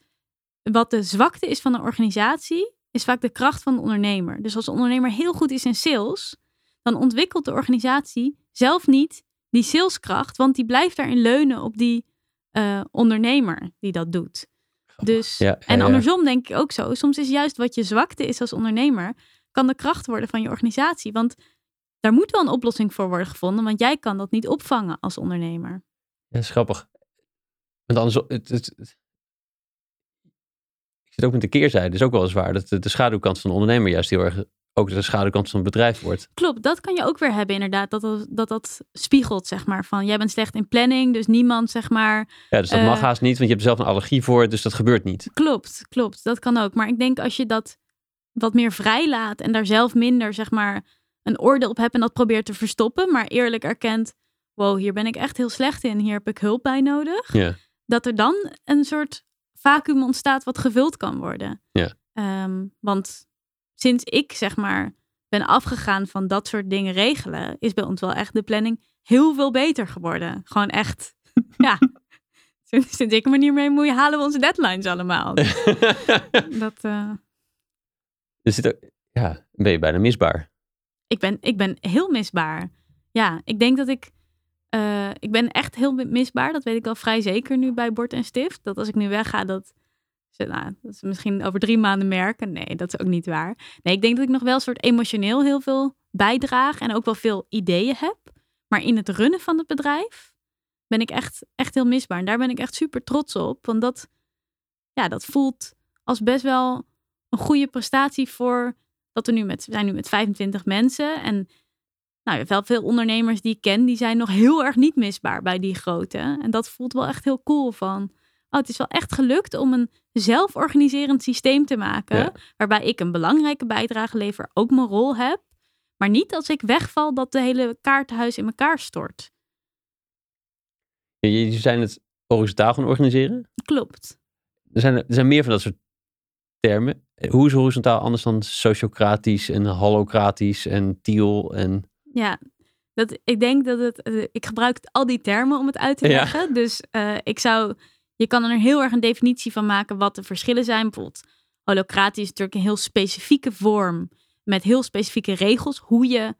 wat de zwakte is van een organisatie, is vaak de kracht van de ondernemer. Dus als de ondernemer heel goed is in sales, dan ontwikkelt de organisatie zelf niet die saleskracht, want die blijft daarin leunen op die eh, ondernemer die dat doet. Dus, Ja, ja, en andersom denk ik ook zo. Soms is juist wat je zwakte is als ondernemer, kan de kracht worden van je organisatie. Want daar moet wel een oplossing voor worden gevonden, want jij kan dat niet opvangen als ondernemer. Ja, dat is grappig. Want anders, het, het, het- ik zit ook met de keerzijde. Het is ook wel eens waar dat de, de schaduwkant van de ondernemer juist heel erg ook de schaduwkant van het bedrijf wordt. Klopt, dat kan je ook weer hebben inderdaad. Dat dat, dat, dat spiegelt, zeg maar, van jij bent slecht in planning, dus niemand, zeg maar... Ja, dus dat Eh. mag haast niet, want je hebt zelf een allergie voor, dus dat gebeurt niet. Klopt, klopt, dat kan ook. Maar ik denk als je dat wat meer vrijlaat en daar zelf minder, zeg maar, een oordeel op hebt en dat probeert te verstoppen, maar eerlijk erkent, wow, hier ben ik echt heel slecht in, hier heb ik hulp bij nodig. Ja. Dat er dan een soort vacuüm ontstaat wat gevuld kan worden. Ja. Ehm, want sinds ik, zeg maar, ben afgegaan van dat soort dingen regelen, is bij ons wel echt de planning heel veel beter geworden. Gewoon echt, ja. Sinds sinds ik me niet meer moeie, halen we onze deadlines allemaal. Dat, er zit ook, ja, ben je bijna misbaar. ik, ben, ik ben heel misbaar. Ja, ik denk dat ik. eh, ik ben echt heel misbaar. Dat weet ik al vrij zeker nu bij Bord en Stift. Dat als ik nu wegga, dat ze, nou, dat misschien over drie maanden merken. Nee, dat is ook niet waar. Nee, ik denk dat ik nog wel een soort emotioneel heel veel bijdraag. En ook wel veel ideeën heb. Maar in het runnen van het bedrijf ben ik echt, echt heel misbaar. En daar ben ik echt super trots op. Want dat, ja, dat voelt als best wel een goede prestatie voor dat we nu met, we zijn nu met 25 mensen. En nou, wel veel ondernemers die ik ken, die zijn nog heel erg niet misbaar bij die grootte. En dat voelt wel echt heel cool van. Oh, het is wel echt gelukt om een zelforganiserend systeem te maken. Ja. Waarbij ik een belangrijke bijdrage lever, ook mijn rol heb. Maar niet als ik wegval dat de hele kaartenhuis in elkaar stort. Jullie zijn het horizontaal gaan organiseren. Klopt. Er zijn, er zijn meer van dat soort termen. Hoe is horizontaal anders dan sociocratisch en holocratisch en tiel en... Ja, dat, ik denk dat het. eh, Ik gebruik al die termen om het uit te Ja. leggen. Dus eh, ik zou. Je kan er heel erg een definitie van maken wat de verschillen zijn. Bijvoorbeeld, holocratisch is natuurlijk een heel specifieke vorm. Met heel specifieke regels. Hoe je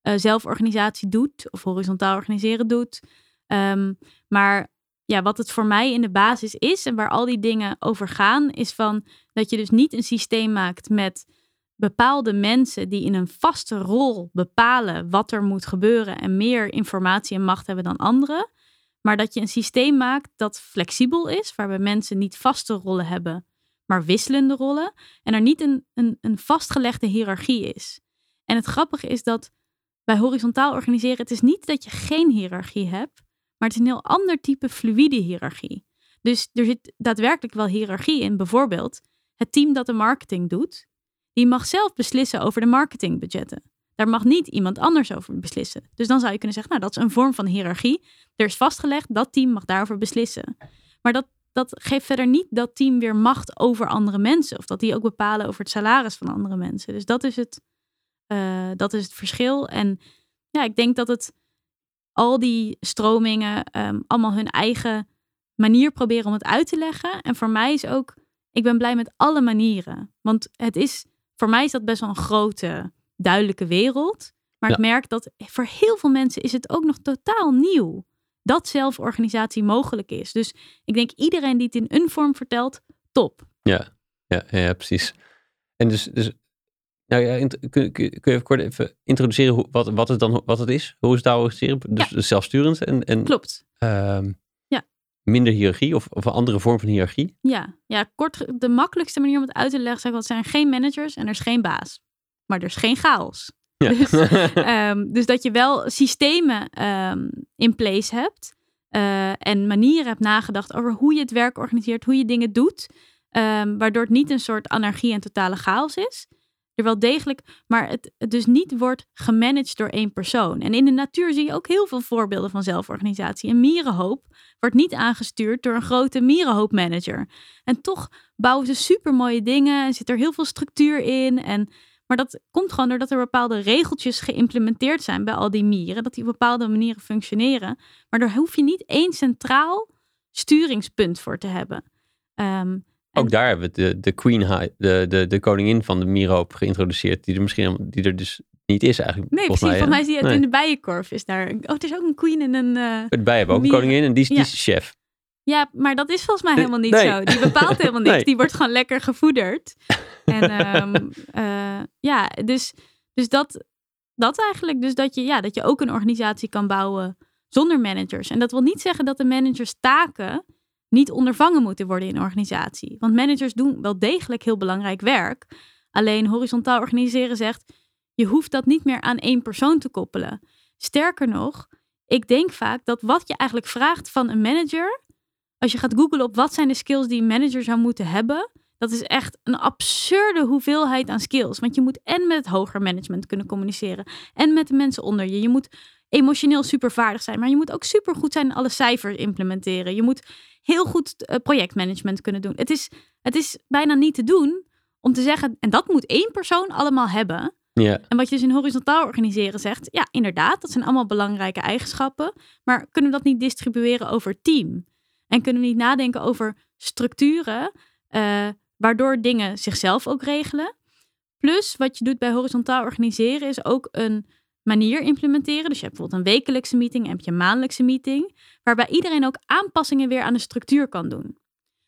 eh, zelforganisatie doet. Of horizontaal organiseren doet. Ehm, maar ja, wat het voor mij in de basis is. En waar al die dingen over gaan. Is van dat je dus niet een systeem maakt met bepaalde mensen die in een vaste rol bepalen wat er moet gebeuren en meer informatie en macht hebben dan anderen. Maar dat je een systeem maakt dat flexibel is, waarbij mensen niet vaste rollen hebben, maar wisselende rollen. En er niet een, een, een vastgelegde hiërarchie is. En het grappige is dat bij horizontaal organiseren, het is niet dat je geen hiërarchie hebt, maar het is een heel ander type fluïde hiërarchie. Dus er zit daadwerkelijk wel hiërarchie in. Bijvoorbeeld, het team dat de marketing doet, die mag zelf beslissen over de marketingbudgetten. Daar mag niet iemand anders over beslissen. Dus dan zou je kunnen zeggen, nou, dat is een vorm van hiërarchie. Er is vastgelegd, dat team mag daarover beslissen. Maar dat, dat geeft verder niet dat team weer macht over andere mensen. Of dat die ook bepalen over het salaris van andere mensen. Dus dat is het, uh, dat is het verschil. En ja, ik denk dat het al die stromingen um, allemaal hun eigen manier proberen om het uit te leggen. En voor mij is ook, ik ben blij met alle manieren. Want het is, voor mij is dat best wel een grote, duidelijke wereld. Maar ik merk dat voor heel veel mensen is het ook nog totaal nieuw. Dat zelforganisatie mogelijk is. Dus ik denk iedereen die het in een vorm vertelt, top. Ja, ja, ja precies. En dus, dus nou ja, kun, kun, je even kort even introduceren hoe, wat, wat, het dan wat het is? Hoe is het nou organiseren? Dus ja. zelfsturend en, en Klopt. Um, ja. minder hiërarchie of, of een andere vorm van hiërarchie? Ja. ja, kort de makkelijkste manier om het uit te leggen zeg, dat zijn geen managers en er is geen baas. Maar er is geen chaos. Ja. Dus, um, dus dat je wel systemen um, in place hebt uh, en manieren hebt nagedacht over hoe je het werk organiseert, hoe je dingen doet, waardoor het niet een soort anarchie en totale chaos is er wel degelijk, maar het, het dus niet wordt gemanaged door één persoon. En in de natuur zie je ook heel veel voorbeelden van zelforganisatie. Een mierenhoop wordt niet aangestuurd door een grote mierenhoopmanager. En toch bouwen ze supermooie dingen en zit er heel veel structuur in. En, maar dat komt gewoon doordat er bepaalde regeltjes geïmplementeerd zijn bij al die mieren, dat die op bepaalde manieren functioneren. Maar daar hoef je niet één centraal sturingspunt voor te hebben. Um, ook daar hebben we de, de queen, de, de, de koningin van de mieroop geïntroduceerd, die er misschien die er dus niet is eigenlijk. Nee, precies. Volgens mij is die in de bijenkorf is daar. Oh, het is ook een queen en een. Uh, het bijen hebben ook een koningin en die is, die is chef. Ja, maar dat is volgens mij helemaal niet zo. Die bepaalt helemaal niks. Die wordt gewoon lekker gevoederd. En um, uh, ja, dus, dus dat, dat eigenlijk. Dus dat je, ja, dat je ook een organisatie kan bouwen zonder managers. En dat wil niet zeggen dat de managers taken niet ondervangen moeten worden in een organisatie. Want managers doen wel degelijk heel belangrijk werk. Alleen horizontaal organiseren zegt, je hoeft dat niet meer aan één persoon te koppelen. Sterker nog, ik denk vaak dat wat je eigenlijk vraagt van een manager, als je gaat googlen op wat zijn de skills die een manager zou moeten hebben, dat is echt een absurde hoeveelheid aan skills. Want je moet en met het hoger management kunnen communiceren en met de mensen onder je. Je moet emotioneel supervaardig zijn, maar je moet ook supergoed zijn in alle cijfers implementeren. Je moet heel goed eh, projectmanagement kunnen doen. Het is, het is bijna niet te doen om te zeggen, en dat moet één persoon allemaal hebben. Ja. En wat je dus in horizontaal organiseren zegt, ja, inderdaad, dat zijn allemaal belangrijke eigenschappen. Maar kunnen we dat niet distribueren over team? En kunnen we niet nadenken over structuren, uh, waardoor dingen zichzelf ook regelen? Plus, wat je doet bij horizontaal organiseren, is ook een manier implementeren. Dus je hebt bijvoorbeeld een wekelijkse meeting en heb je een maandelijkse meeting, waarbij iedereen ook aanpassingen weer aan de structuur kan doen.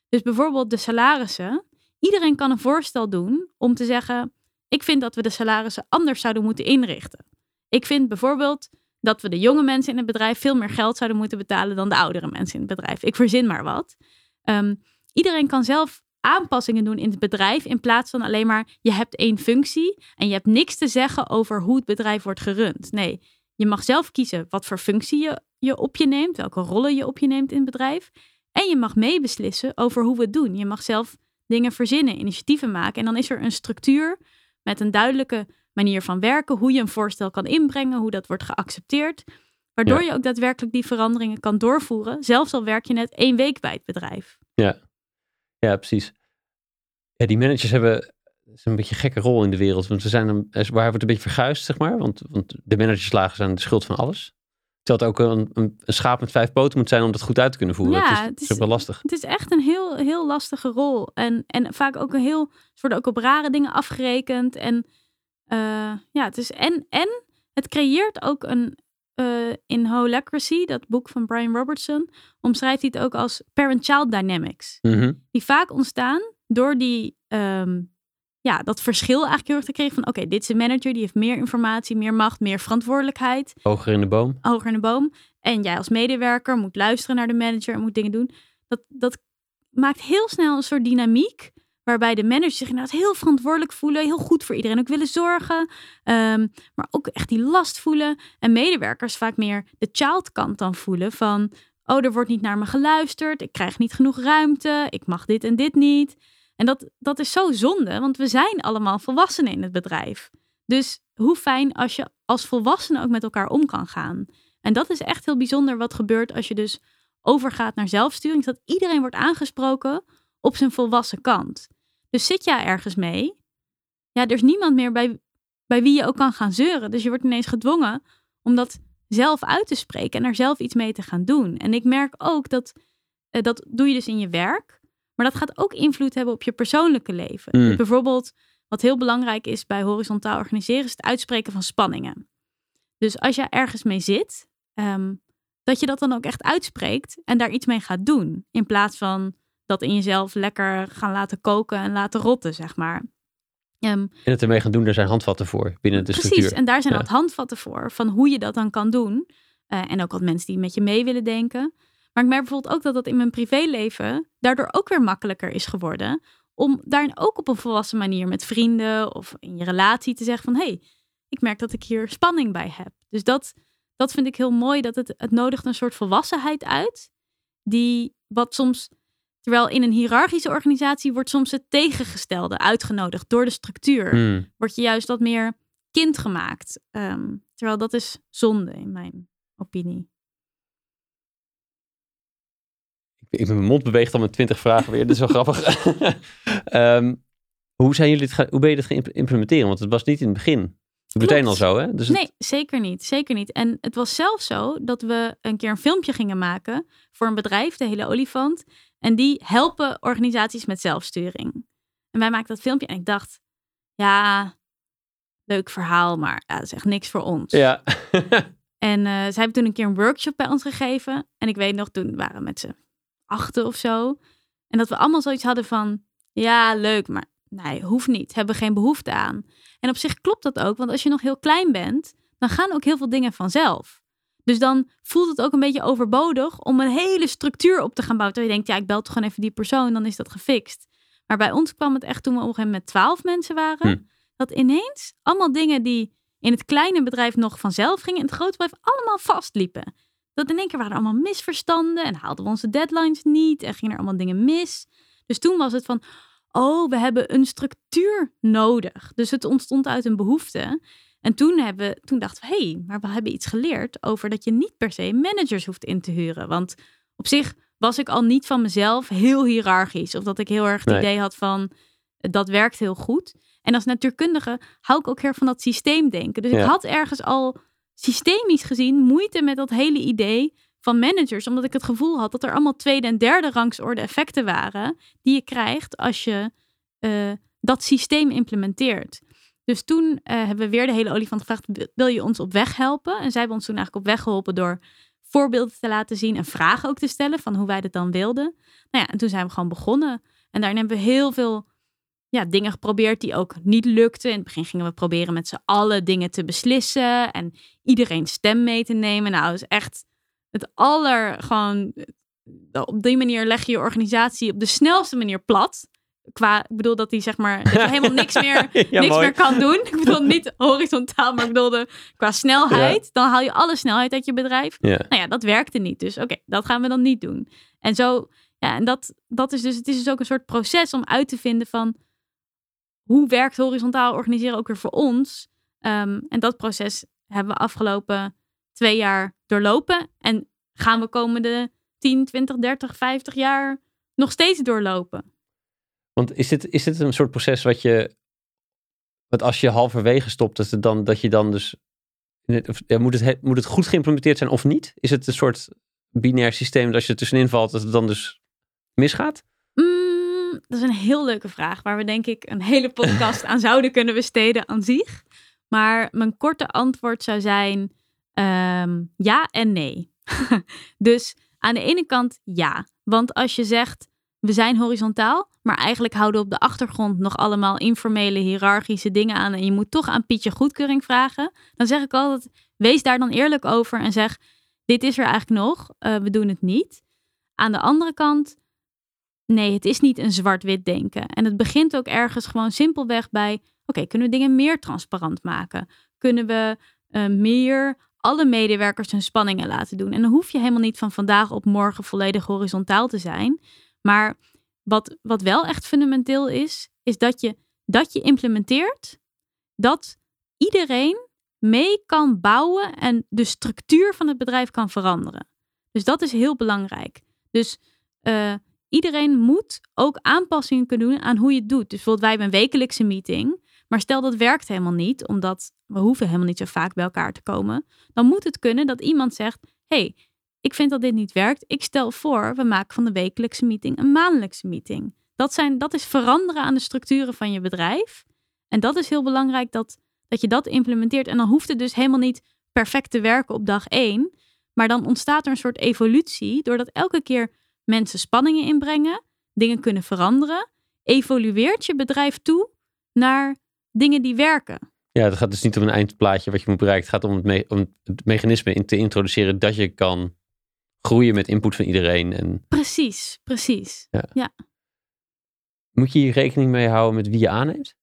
Dus bijvoorbeeld de salarissen. Iedereen kan een voorstel doen om te zeggen: ik vind dat we de salarissen anders zouden moeten inrichten. Ik vind bijvoorbeeld dat we de jonge mensen in het bedrijf veel meer geld zouden moeten betalen dan de oudere mensen in het bedrijf. Ik verzin maar wat. Um, iedereen kan zelf aanpassingen doen in het bedrijf in plaats van alleen maar je hebt één functie en je hebt niks te zeggen over hoe het bedrijf wordt gerund. Nee, je mag zelf kiezen wat voor functie je, je op je neemt, welke rollen je op je neemt in het bedrijf. En je mag meebeslissen over hoe we het doen. Je mag zelf dingen verzinnen, initiatieven maken. En dan is er een structuur met een duidelijke manier van werken, hoe je een voorstel kan inbrengen, hoe dat wordt geaccepteerd. Waardoor je ook daadwerkelijk die veranderingen kan doorvoeren, zelfs al werk je net één week bij het bedrijf. Ja, ja, precies. Ja, die managers hebben een beetje een gekke rol in de wereld. Want we zijn een, waar wordt een beetje verguisd, zeg maar. Want, want de managerslagen zijn de schuld van alles. Terwijl het ook een, een, een, schaap met vijf poten moet zijn om dat goed uit te kunnen voeren. Ja, het is, het is, wel lastig. Het is echt een heel, heel lastige rol. En, en vaak ook een heel, ze worden ook op rare dingen afgerekend. En uh, ja, het is en, en het creëert ook een, uh, in Holacracy, dat boek van Brian Robertson, omschrijft hij het ook als parent-child dynamics. Mm Die vaak ontstaan door die, um, ja, dat verschil eigenlijk heel erg te krijgen van oké, dit is een manager, die heeft meer informatie, meer macht, meer verantwoordelijkheid. Hoger in de boom. Hoger in de boom. En jij als medewerker moet luisteren naar de manager en moet dingen doen. Dat, dat maakt heel snel een soort dynamiek Waarbij de managers zich inderdaad heel verantwoordelijk voelen, heel goed voor iedereen ook willen zorgen, um, maar ook echt die last voelen. En medewerkers vaak meer de child kant dan voelen van, oh, er wordt niet naar me geluisterd, ik krijg niet genoeg ruimte, ik mag dit en dit niet. En dat, dat is zo zonde, want we zijn allemaal volwassenen in het bedrijf. Dus hoe fijn als je als volwassene ook met elkaar om kan gaan. En dat is echt heel bijzonder wat gebeurt als je dus overgaat naar zelfsturing. Dat iedereen wordt aangesproken op zijn volwassen kant. Dus zit jij ergens mee? Ja, er is niemand meer bij, bij wie je ook kan gaan zeuren. Dus je wordt ineens gedwongen om dat zelf uit te spreken en er zelf iets mee te gaan doen. En ik merk ook dat uh, dat doe je dus in je werk. Maar dat gaat ook invloed hebben op je persoonlijke leven. Mm. Dus bijvoorbeeld, wat heel belangrijk is bij horizontaal organiseren, is het uitspreken van spanningen. Dus als je ergens mee zit, ehm, dat je dat dan ook echt uitspreekt en daar iets mee gaat doen. In plaats van dat in jezelf lekker gaan laten koken en laten rotten, zeg maar. Ehm, En het ermee gaan doen, daar zijn handvatten voor binnen de Precies, structuur. en daar zijn Ja. wat handvatten voor, van hoe je dat dan kan doen. Eh, en ook wat mensen die met je mee willen denken. Maar ik merk bijvoorbeeld ook dat dat in mijn privéleven daardoor ook weer makkelijker is geworden. Om daarin ook op een volwassen manier met vrienden of in je relatie te zeggen van... hé, hey, ik merk dat ik hier spanning bij heb. Dus dat, dat vind ik heel mooi, dat het, het nodigt een soort volwassenheid uit. Die wat soms, terwijl in een hiërarchische organisatie wordt soms het tegengestelde uitgenodigd door de structuur Mm. word je juist wat meer kind gemaakt. Ehm, terwijl dat is zonde in mijn opinie. Ik ben mijn mond beweegt al met twintig vragen weer. Dat is wel grappig. Ehm, hoe, zijn jullie het gaan, hoe ben je dit gaan implementeren? Want het was niet in het begin. Meteen al zo, hè? Dus het- Nee, zeker niet. Zeker niet. En het was zelfs zo dat we een keer een filmpje gingen maken voor een bedrijf, de hele olifant. En die helpen organisaties met zelfsturing. En wij maakten dat filmpje en ik dacht, ja, leuk verhaal, maar ja, dat is echt niks voor ons. ja. En eh, zij hebben toen een keer een workshop bij ons gegeven. En ik weet nog, toen waren we met z'n achten of zo. En dat we allemaal zoiets hadden van, ja, leuk, maar nee, hoeft niet. Hebben geen behoefte aan. En op zich klopt dat ook, want als je nog heel klein bent, dan gaan ook heel veel dingen vanzelf. Dus dan voelt het ook een beetje overbodig om een hele structuur op te gaan bouwen. Terwijl je denkt, ja, ik bel toch gewoon even die persoon, dan is dat gefixt. Maar bij ons kwam het echt toen we op een gegeven moment met twaalf mensen waren. Hm. Dat ineens allemaal dingen die in het kleine bedrijf nog vanzelf gingen, in het grote bedrijf allemaal vastliepen. Dat in één keer waren er allemaal misverstanden en haalden we onze deadlines niet en gingen er allemaal dingen mis. Dus toen was het van, oh, we hebben een structuur nodig. Dus het ontstond uit een behoefte. En toen, hebben, toen dachten we, hé, hey, maar we hebben iets geleerd over dat je niet per se managers hoeft in te huren. Want op zich was ik al niet van mezelf heel hiërarchisch. Of dat ik heel erg het Nee. idee had van, dat werkt heel goed. En als natuurkundige hou ik ook heel erg van dat systeemdenken. Dus Ja. ik had ergens al systemisch gezien moeite met dat hele idee van managers. Omdat ik het gevoel had dat er allemaal tweede en derde rangsorde effecten waren. Die je krijgt als je eh, dat systeem implementeert. Dus toen eh, hebben we weer de hele olifant gevraagd: wil je ons op weg helpen? En zij hebben ons toen eigenlijk op weg geholpen door voorbeelden te laten zien en vragen ook te stellen van hoe wij dat dan wilden. Nou ja, en toen zijn we gewoon begonnen. En daarin hebben we heel veel ja, dingen geprobeerd die ook niet lukten. In het begin gingen we proberen met z'n allen dingen te beslissen en iedereen stem mee te nemen. Nou, is echt het aller gewoon. Op die manier leg je je organisatie op de snelste manier plat. Qua, ik bedoel dat die zeg maar dat helemaal niks meer Ja, niks mooi. meer kan doen. Ik bedoel niet horizontaal, maar ik bedoelde qua snelheid. Dan haal je alle snelheid uit je bedrijf. Ja. Nou ja, dat werkte niet. Dus oké, dat gaan we dan niet doen. En zo, ja, en dat, dat is dus, het is dus ook een soort proces om uit te vinden van hoe werkt horizontaal organiseren ook weer voor ons. Ehm, en dat proces hebben we afgelopen twee jaar doorlopen. En gaan we komende 10, 20, 30, 50 jaar nog steeds doorlopen. Want is dit, is dit een soort proces wat je, wat als je halverwege stopt, dat, het dan, dat je dan dus, of, ja, moet, het, he- moet het goed geïmplementeerd zijn of niet? Is het een soort binair systeem dat als je er tussenin valt, dat het dan dus misgaat? Mm, dat is een heel leuke vraag, waar we denk ik een hele podcast aan zouden kunnen besteden aan zich. Maar mijn korte antwoord zou zijn ehm, ja en nee. dus aan de ene kant ja, want als je zegt we zijn horizontaal, maar eigenlijk houden we op de achtergrond nog allemaal informele hiërarchische dingen aan en je moet toch aan Pietje goedkeuring vragen, dan zeg ik altijd wees daar dan eerlijk over en zeg dit is er eigenlijk nog, eh, we doen het niet. Aan de andere kant Nee, het is niet een zwart-wit denken. En het begint ook ergens gewoon simpelweg bij: oké, kunnen we dingen meer transparant maken? Kunnen we eh, meer alle medewerkers hun spanningen laten doen? En dan hoef je helemaal niet van vandaag op morgen volledig horizontaal te zijn. Maar wat, wat wel echt fundamenteel is, is dat je, dat je implementeert dat iedereen mee kan bouwen en de structuur van het bedrijf kan veranderen. Dus dat is heel belangrijk. Dus uh, iedereen moet ook aanpassingen kunnen doen aan hoe je het doet. Dus bijvoorbeeld wij hebben een wekelijkse meeting. Maar stel dat werkt helemaal niet, omdat we hoeven helemaal niet zo vaak bij elkaar te komen. Dan moet het kunnen dat iemand zegt, hey, ik vind dat dit niet werkt. Ik stel voor, we maken van de wekelijkse meeting een maandelijkse meeting. Dat, zijn, dat is veranderen aan de structuren van je bedrijf. En dat is heel belangrijk dat, dat je dat implementeert. En dan hoeft het dus helemaal niet perfect te werken op dag één. Maar dan ontstaat er een soort evolutie, doordat elke keer mensen spanningen inbrengen, dingen kunnen veranderen, evolueert je bedrijf toe naar dingen die werken. Ja, het gaat dus niet om een eindplaatje wat je moet bereiken. Het gaat om het, om het mechanisme in te introduceren dat je kan groeien met input van iedereen. En... Precies, precies. Ja. ja. Moet je hier rekening mee houden met wie je aanneemt?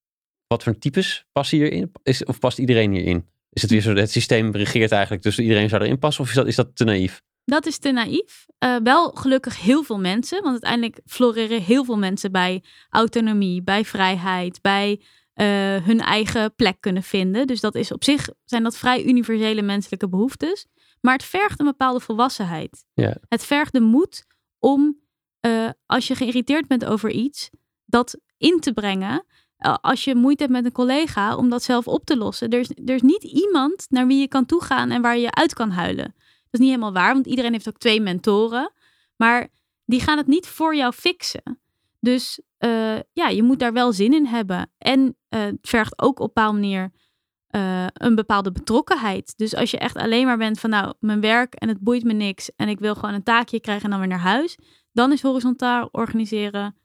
Wat voor types passen hierin? Is, of past iedereen hierin? Is het weer zo, het systeem regeert eigenlijk, dus iedereen zou erin passen? Of is dat, is dat te naïef? Dat is te naïef. Uh, wel gelukkig heel veel mensen, want uiteindelijk floreren heel veel mensen bij autonomie, bij vrijheid, bij uh, hun eigen plek kunnen vinden. Dus dat is op zich zijn dat vrij universele menselijke behoeftes. Maar het vergt een bepaalde volwassenheid. Ja. Het vergt de moed om, uh, als je geïrriteerd bent over iets, dat in te brengen. als je moeite hebt met een collega, om dat zelf op te lossen. Er is, er is niet iemand naar wie je kan toegaan en waar je uit kan huilen. Dat is niet helemaal waar, want iedereen heeft ook twee mentoren. Maar die gaan het niet voor jou fixen. Dus uh, ja, je moet daar wel zin in hebben. En het vergt ook op een bepaalde manier uh, een bepaalde betrokkenheid. Dus als je echt alleen maar bent van nou, mijn werk en het boeit me niks en ik wil gewoon een taakje krijgen en dan weer naar huis, dan is horizontaal organiseren.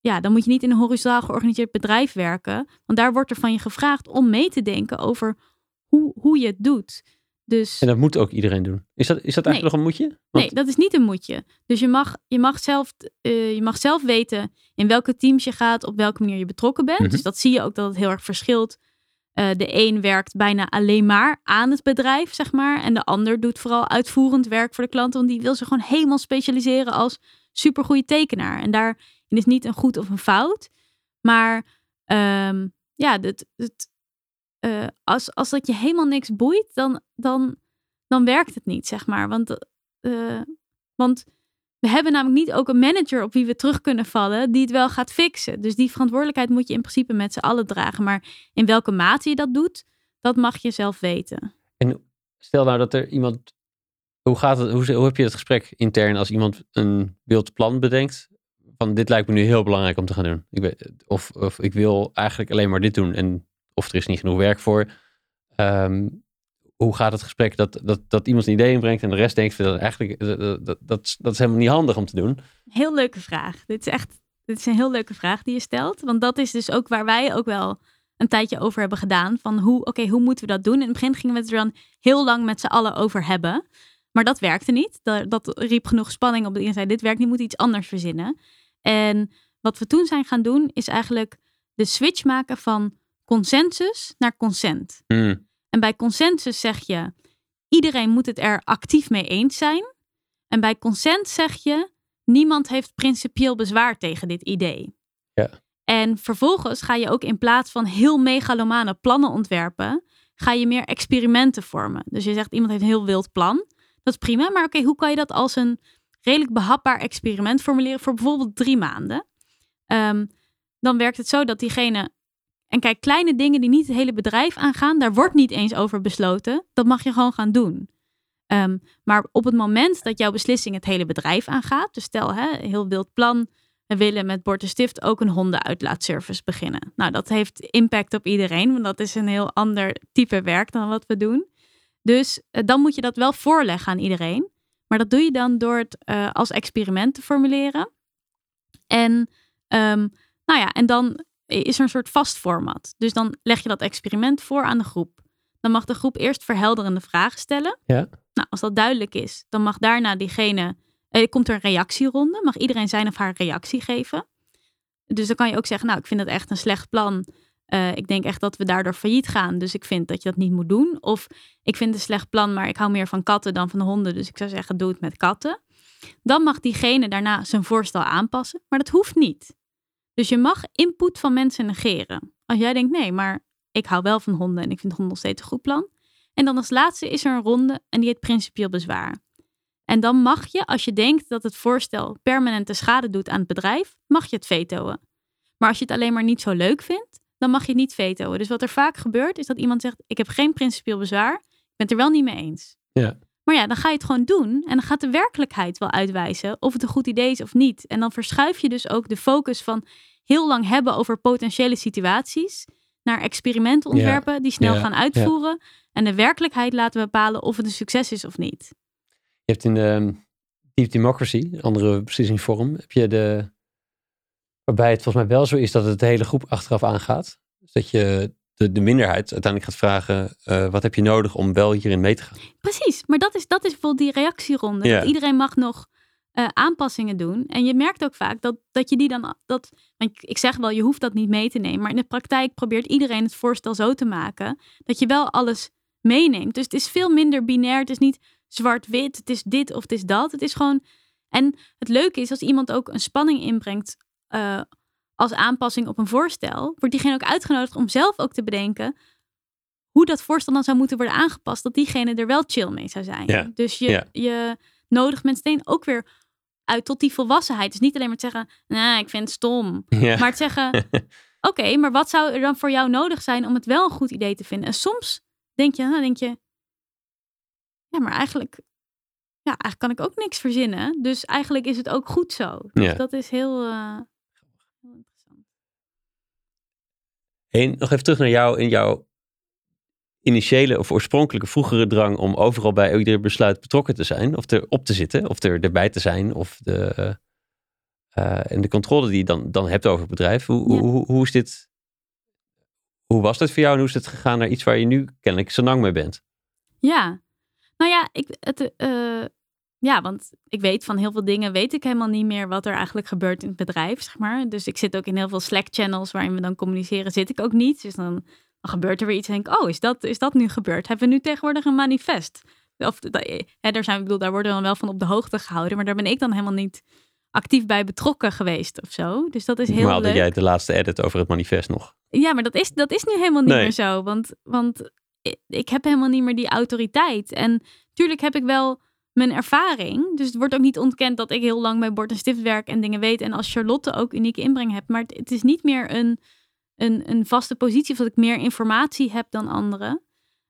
Ja, dan moet je niet in een horizontaal georganiseerd bedrijf werken, want daar wordt er van je gevraagd om mee te denken over hoe, hoe je het doet. Dus... En dat moet ook iedereen doen. Is dat, is dat eigenlijk nog een moetje? Nee, dat is niet een moetje. Dus je mag, je, mag zelf, uh, je mag zelf weten in welke teams je gaat, op welke manier je betrokken bent. Mhm. Dus dat zie je ook dat het heel erg verschilt. Uh, de een werkt bijna alleen maar aan het bedrijf, zeg maar. En de ander doet vooral uitvoerend werk voor de klanten. Want die wil zich gewoon helemaal specialiseren als supergoeie tekenaar. En daarin is niet een goed of een fout. Maar um, ja, het, uh, als, als dat je helemaal niks boeit, dan, dan, dan werkt het niet, zeg maar. Want, uh, want we hebben namelijk niet ook een manager op wie we terug kunnen vallen, die het wel gaat fixen. Dus die verantwoordelijkheid moet je in principe met z'n allen dragen. Maar in welke mate je dat doet, dat mag je zelf weten. En stel nou dat er iemand. Hoe, gaat het, hoe, hoe heb je het gesprek intern als iemand een wild plan bedenkt? Van dit lijkt me nu heel belangrijk om te gaan doen. Ik weet, of, of ik wil eigenlijk alleen maar dit doen. En of er is niet genoeg werk voor. Um, hoe gaat het gesprek dat, dat, dat iemand een idee inbrengt en de rest denkt dat eigenlijk dat, dat, dat, dat is helemaal niet handig om te doen? Heel leuke vraag. Dit is echt dit is een heel leuke vraag die je stelt. Want dat is dus ook waar wij ook wel een tijdje over hebben gedaan. Van hoe, oké, hoe moeten we dat doen? In het begin gingen we het er dan heel lang met z'n allen over hebben. Maar dat werkte niet. Dat, dat riep genoeg spanning op. De zei, dit werkt niet, moet iets anders verzinnen. En wat we toen zijn gaan doen, is eigenlijk de switch maken van consensus naar consent. Hmm. En bij consensus zeg je, iedereen moet het er actief mee eens zijn. En bij consent zeg je, niemand heeft principieel bezwaar tegen dit idee. Ja. En vervolgens ga je ook in plaats van heel megalomane plannen ontwerpen, ga je meer experimenten vormen. Dus je zegt, iemand heeft een heel wild plan. Dat is prima, maar oké, hoe kan je dat als een redelijk behapbaar experiment formuleren voor bijvoorbeeld drie maanden? Um, dan werkt het zo dat diegene en kijk, kleine dingen die niet het hele bedrijf aangaan, daar wordt niet eens over besloten. Dat mag je gewoon gaan doen. Ehm, maar op het moment dat jouw beslissing het hele bedrijf aangaat, dus stel, hè, heel wild plan, we willen met Bord Stift ook een hondenuitlaatservice beginnen. Nou, dat heeft impact op iedereen, want dat is een heel ander type werk dan wat we doen. Dus eh, dan moet je dat wel voorleggen aan iedereen. Maar dat doe je dan door het uh, als experiment te formuleren. En, um, nou ja, en dan is er een soort vast format. Dus dan leg je dat experiment voor aan de groep. Dan mag de groep eerst verhelderende vragen stellen. Ja. Nou, als dat duidelijk is, dan mag daarna diegene. Eh, komt er een reactieronde. Mag iedereen zijn of haar reactie geven. Dus dan kan je ook zeggen, nou, ik vind dat echt een slecht plan. Uh, ik denk echt dat we daardoor failliet gaan. Dus ik vind dat je dat niet moet doen. Of ik vind het een slecht plan, maar ik hou meer van katten dan van honden. Dus ik zou zeggen, doe het met katten. Dan mag diegene daarna zijn voorstel aanpassen, maar dat hoeft niet. Dus je mag input van mensen negeren. Als jij denkt, nee, maar ik hou wel van honden en ik vind honden nog steeds een goed plan. En dan als laatste is er een ronde en die heet principieel bezwaar. En dan mag je, als je denkt dat het voorstel permanente schade doet aan het bedrijf, mag je het vetoen. Maar als je het alleen maar niet zo leuk vindt, dan mag je het niet vetoen. Dus wat er vaak gebeurt, is dat iemand zegt: Ik heb geen principieel bezwaar, ik ben het er wel niet mee eens. Ja. Maar ja, dan ga je het gewoon doen en dan gaat de werkelijkheid wel uitwijzen of het een goed idee is of niet. En dan verschuif je dus ook de focus van heel lang hebben over potentiële situaties naar experimenten ontwerpen die snel Ja, gaan uitvoeren en de werkelijkheid laten bepalen of het een succes is of niet. Je hebt in de Deep Democracy, een andere beslissingsvorm, heb je de. Waarbij het volgens mij wel zo is dat het de hele groep achteraf aangaat. Dus dat je de, de minderheid uiteindelijk gaat vragen: eh, wat heb je nodig om wel hierin mee te gaan? Precies, maar dat is, dat is bijvoorbeeld die reactieronde. Ja. Dat iedereen mag nog eh, aanpassingen doen. En je merkt ook vaak dat, dat je die dan. Dat, want ik- ik zeg wel, je hoeft dat niet mee te nemen. Maar in de praktijk probeert iedereen het voorstel zo te maken dat je wel alles meeneemt. Dus het is veel minder binair. Het is niet zwart-wit. Het is dit of het is dat. Het is gewoon. En het leuke is als iemand ook een spanning inbrengt. eh, als aanpassing op een voorstel, wordt diegene ook uitgenodigd om zelf ook te bedenken hoe dat voorstel dan zou moeten worden aangepast, dat diegene er wel chill mee zou zijn. Ja, Dus je, ja. je nodigt mensen ook weer uit tot die volwassenheid. Dus niet alleen maar te zeggen, nou, ik vind het stom. Ja. Maar te zeggen, oké, maar wat zou er dan voor jou nodig zijn om het wel een goed idee te vinden? En soms denk je, dan denk je, ja, maar eigenlijk, ja, eigenlijk kan ik ook niks verzinnen. Dus eigenlijk is het ook goed zo. Dus dat is heel, eh, heel interessant. Nog even terug naar jou in jouw initiële of oorspronkelijke vroegere drang om overal bij ieder besluit betrokken te zijn, of erop te zitten, of er, erbij te zijn, of de, eh, en de controle die je dan, dan hebt over het bedrijf. Hoe, Ja. hoe, hoe is dit? Hoe was dat voor jou en hoe is het gegaan naar iets waar je nu kennelijk zo lang mee bent? Ja, nou ja, ik, het, eh, ja, want ik weet van heel veel dingen, weet ik helemaal niet meer wat er eigenlijk gebeurt in het bedrijf, zeg maar. Dus ik zit ook in heel veel Slack-channels waarin we dan communiceren, zit ik ook niet. Dus dan, dan gebeurt er weer iets en denk ik, oh, is dat, is dat nu gebeurd? Hebben we nu tegenwoordig een manifest? Of, hè, daar, zijn, ik bedoel, daar worden we dan wel van op de hoogte gehouden, maar daar ben ik dan helemaal niet actief bij betrokken geweest of zo. Dus dat is heel Normaal dat leuk. jij de laatste edit over het manifest nog. Ja, maar dat is, dat is nu helemaal niet Nee. meer zo. Want, want ik, ik heb helemaal niet meer die autoriteit. En tuurlijk heb ik wel mijn ervaring. Dus het wordt ook niet ontkend dat ik heel lang bij Bord en Stift werk en dingen weet. En als Charlotte ook unieke inbreng heb. Maar het, is niet meer een, een, een vaste positie of dat ik meer informatie heb dan anderen.